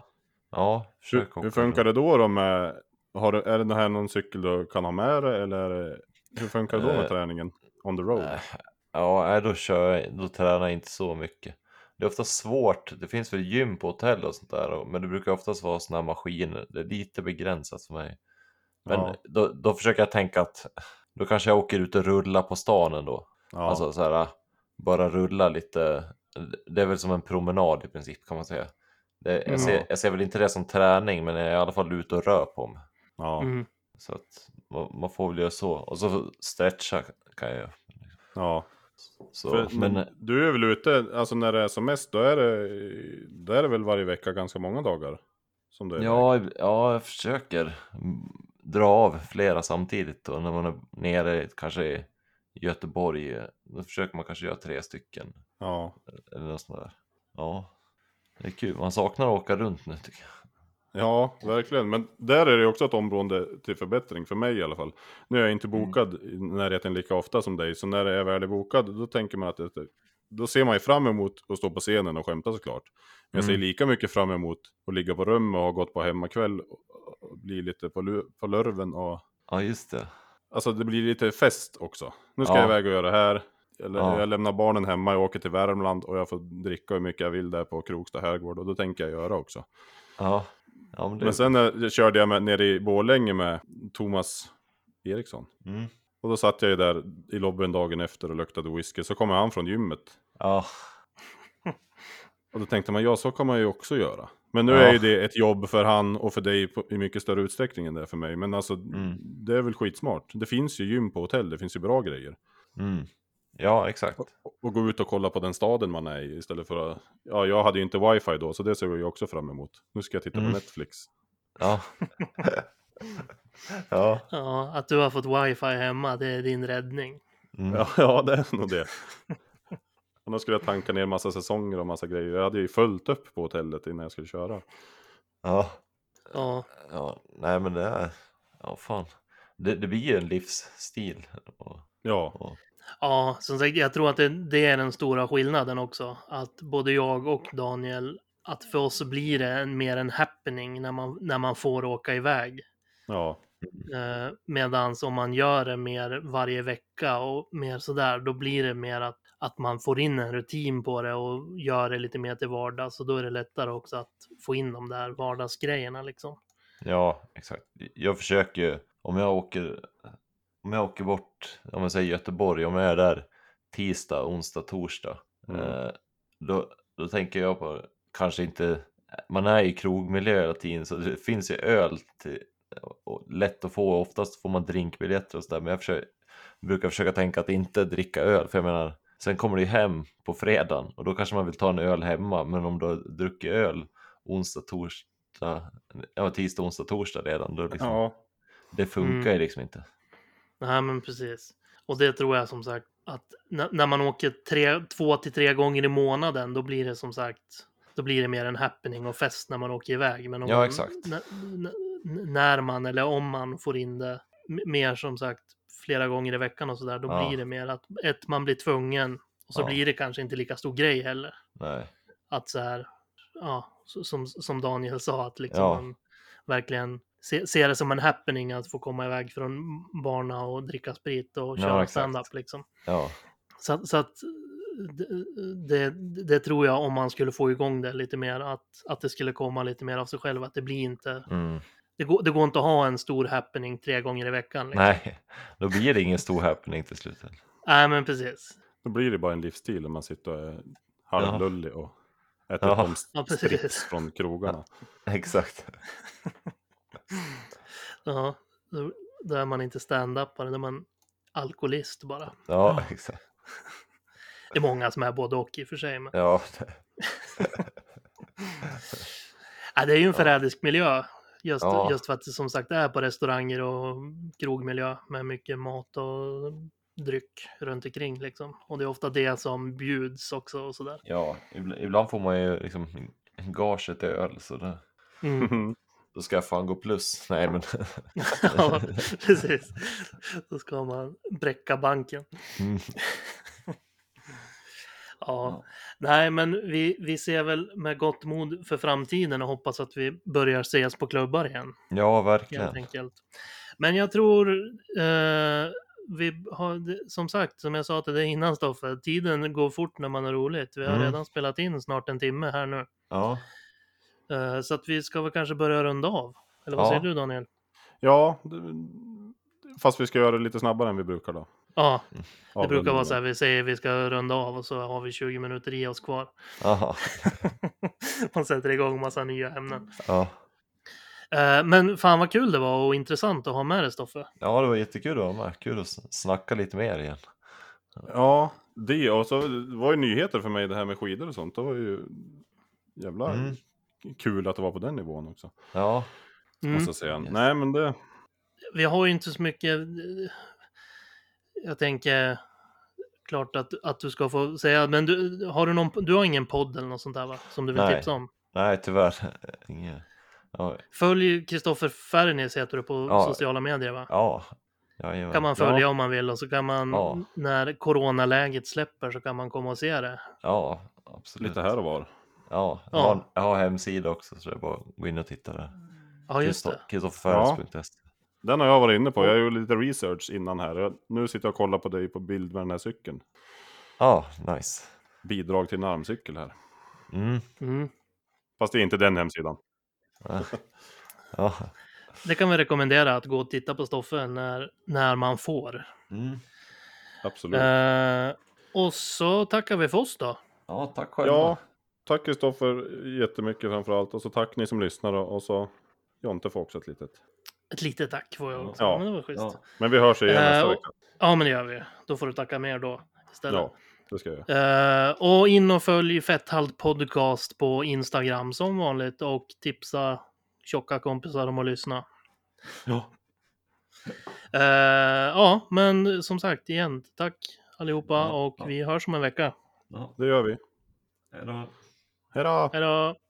ja. Hur, hur funkar det då, då med, har är det här någon cykel du kan ha med dig eller det, hur funkar det då med Eh, träningen on the road? Äh, Ja, då kör jag, då tränar jag inte så mycket. Det är ofta svårt, det finns väl gym på hotell och sånt där, men det brukar oftast vara såna här maskiner. Det är lite begränsat för mig. Men Ja. då, då försöker jag tänka att då kanske jag åker ut och rullar på stan ändå. ja. Alltså så här, bara rulla lite. Det är väl som en promenad i princip kan man säga. Det, jag, Mm. ser, jag ser väl inte det som träning, men jag är i alla fall ute och rör på mig. ja. Mm. Så att man, man får väl göra så. Och så stretcha kan jag ja. Så, För, men Du är väl ute, alltså när det är som mest, då är det, då är det väl varje vecka ganska många dagar? Som det är. Ja, ja, jag försöker dra av flera samtidigt och när man är nere kanske i Göteborg då försöker man kanske göra tre stycken ja. eller något sånt där. Ja, det är kul. Man saknar att åka runt nu tycker jag. Ja, verkligen. Men där är det också ett område till förbättring, för mig i alla fall. Nu är jag inte bokad i närheten lika ofta som dig, så när jag väl är bokad, då tänker man att det, då ser man ju fram emot att stå på scenen och skämta såklart. Men jag ser Mm. lika mycket fram emot att ligga på rummet och ha gått på hemmakväll och, bli lite på, på lurven och Ja, just det. Alltså det blir lite fest också. Nu ska Ja. jag iväg och göra det här. Eller, Ja. Jag lämnar barnen hemma, jag åker till Värmland och jag får dricka hur mycket jag vill där på Krokstad herrgård. Och då tänker jag göra också. Ja, ja men det... Men sen eh, körde jag med, nere i Borlänge med Thomas Eriksson. Mm. Och då satt jag ju där i lobbyn dagen efter och luktade whisky. Så kommer han från gymmet. Ja, Och då tänkte man, ja så kan man ju också göra. Men nu Ja. är ju det ett jobb för han och för dig på, i mycket större utsträckning än det är för mig. Men alltså, Mm. det är väl skitsmart. Det finns ju gym på hotell, det finns ju bra grejer. mm. Ja exakt. och gå ut och kolla på den staden man är i istället för att... Ja, jag hade ju inte wifi då, så det ser jag också fram emot. Nu ska jag titta Mm. på Netflix. Ja. ja. Ja, att du har fått wifi hemma, det är din räddning. Mm. Ja, ja, det är nog det. Och då skulle jag tanka ner massa säsonger och massa grejer. Jag hade ju fullt upp på hotellet innan jag skulle köra. ja. Ja, Ja, nej men det är, ja fan. Det, det blir ju en livsstil. Och, Ja, och, ja som sagt, jag tror att det, det är den stora skillnaden också. Att både jag och Daniel, att för oss blir det en, mer en happening när man, när man får åka iväg. ja, Eh, medans om man gör det mer varje vecka och mer sådär, då blir det mer att, att man får in en rutin på det och gör det lite mer till vardags. Och då är det lättare också att få in de där vardagsgrejerna liksom. ja, exakt. Jag försöker ju, om jag åker, om jag åker bort, om jag säger Göteborg, om jag är där tisdag, onsdag, torsdag. Mm. Eh, då, då tänker jag på, kanske inte, man är i krogmiljö hela tiden så det finns ju öl till, lätt att få, oftast får man drinkbiljetter och sådär men jag försöker, brukar försöka tänka att inte dricka öl för jag menar sen kommer du hem på fredagen och då kanske man vill ta en öl hemma men om du har druckit öl onsdag, torsdag, ja tisdag, onsdag, torsdag redan då liksom, ja, det funkar ju liksom inte. Nej, men precis. Och det tror jag som sagt att när, man åker tre, två till tre gånger i månaden, då blir det som sagt, då blir det mer en happening och fest när man åker iväg. Men Ja, man, exakt. n- n- när man eller om man får in det mer som sagt flera gånger i veckan och sådär, då Ja. blir det mer att ett, man blir tvungen och så Ja. blir det kanske inte lika stor grej heller. Nej. Att så här, ja, som, som Daniel sa, att liksom Ja. man verkligen se, se det som en happening att få komma iväg från barna och dricka sprit och Ja, köra exakt. stand-up liksom. Ja, Så, att- så att det, det, det tror jag om man skulle få igång det lite mer, att, att det skulle komma lite mer av sig själv, att det blir inte, mm. det går, det går inte att ha en stor happening tre gånger i veckan. Liksom. nej, då blir det ingen stor happening till slut. Nej, men precis. Då blir det bara en livsstil om man sitter och är halvlullig och äter Ja. Ja, strips precis. från krogarna. Exakt. Ja, då, är man inte stand-upare, då är man alkoholist bara. Ja, exakt. Det är många som är både och i och för sig. Men... Ja, Ja, det är ju en förrädisk miljö. Just, Ja. just för att det som sagt är på restauranger och krogmiljö med mycket mat och dryck runt omkring liksom. Och det är ofta det som bjuds också och sådär. ja ibland, ibland får man ju liksom gaget i öl så det, Mm. då ska jag fan gå plus. Nej men. ja, precis. Då ska man bräcka banken. Mm. Ja, nej, men vi, vi ser väl med gott mod för framtiden och hoppas att vi börjar ses på klubbar igen. Ja, helt verkligen. enkelt. Men jag tror, eh, vi har, som sagt, som jag sa till dig innan Stoffe, tiden går fort när man har roligt. Vi har Mm. redan spelat in snart en timme här nu. Ja, så att vi ska väl kanske börja runda av. Eller vad Ja. säger du Daniel? Ja, fast vi ska göra det lite snabbare än vi brukar då. Ja, det brukar Avrundningen. vara så här, vi säger vi ska runda av och så har vi 20 minuter i oss kvar. Man sätter igång massa nya ämnen. Ja. Eh, men fan vad kul det var och intressant att ha med dig Stoffe. ja, det var jättekul att vara med. Kul att snacka lite mer igen. Ja, det och så var ju nyheter för mig det här med skidor och sånt. Det var ju jävla Mm. Kul att det var på den nivån också. Ja, Mm. Måste jag säga. Nej men det, vi har ju inte så mycket. eh, Jag tänker klart att, att du ska få säga, men du har du någon, du har ingen podd eller något sånt där va? Som du vill Nej. tipsa om? nej tyvärr. Inget. Ja, Följ Kristoffer Fernis heter du på Ja. sociala medier va? ja. Jajamän. Kan man följa om man vill och så kan man Ja. när coronaläget släpper så kan man komma och se det. Ja, absolut. lite här och var. Ja, jag Ja. har, jag har hemsida också så det är bara att gå in och titta där. Ja just det. Kristofferferris.se. Den har jag varit inne på. Jag gjorde lite research innan här. Nu sitter jag och kollar på dig på bild med den här cykeln. Ja, nice. Bidrag till en armcykel här. Mm. Mm. Fast det är inte den hemsidan. Ja. Ja. Det kan vi rekommendera att gå och titta på Stoffe när, när man får. Mm. Absolut. Eh, och så tackar vi för oss då. ja, tack själva. Ja, tack Kristoffer jättemycket framförallt. Och så tack ni som lyssnar och, så Jonte får också ett litet. Ett litet tack får jag också. Ja. Men det var schysst. Ja. Men vi hörs igen Eh, nästa och- vecka. Ja, men det gör vi. Då får du tacka mer då istället. Ja, det ska jag göra. Eh, och in och följ Fetthalt Podcast på Instagram som vanligt och tipsa tjocka kompisar om att lyssna. Ja. Eh, ja, men som sagt igen, tack allihopa Ja, och ja. vi hörs om en vecka. ja. Det gör vi. Hej då. Hej då! Hej då!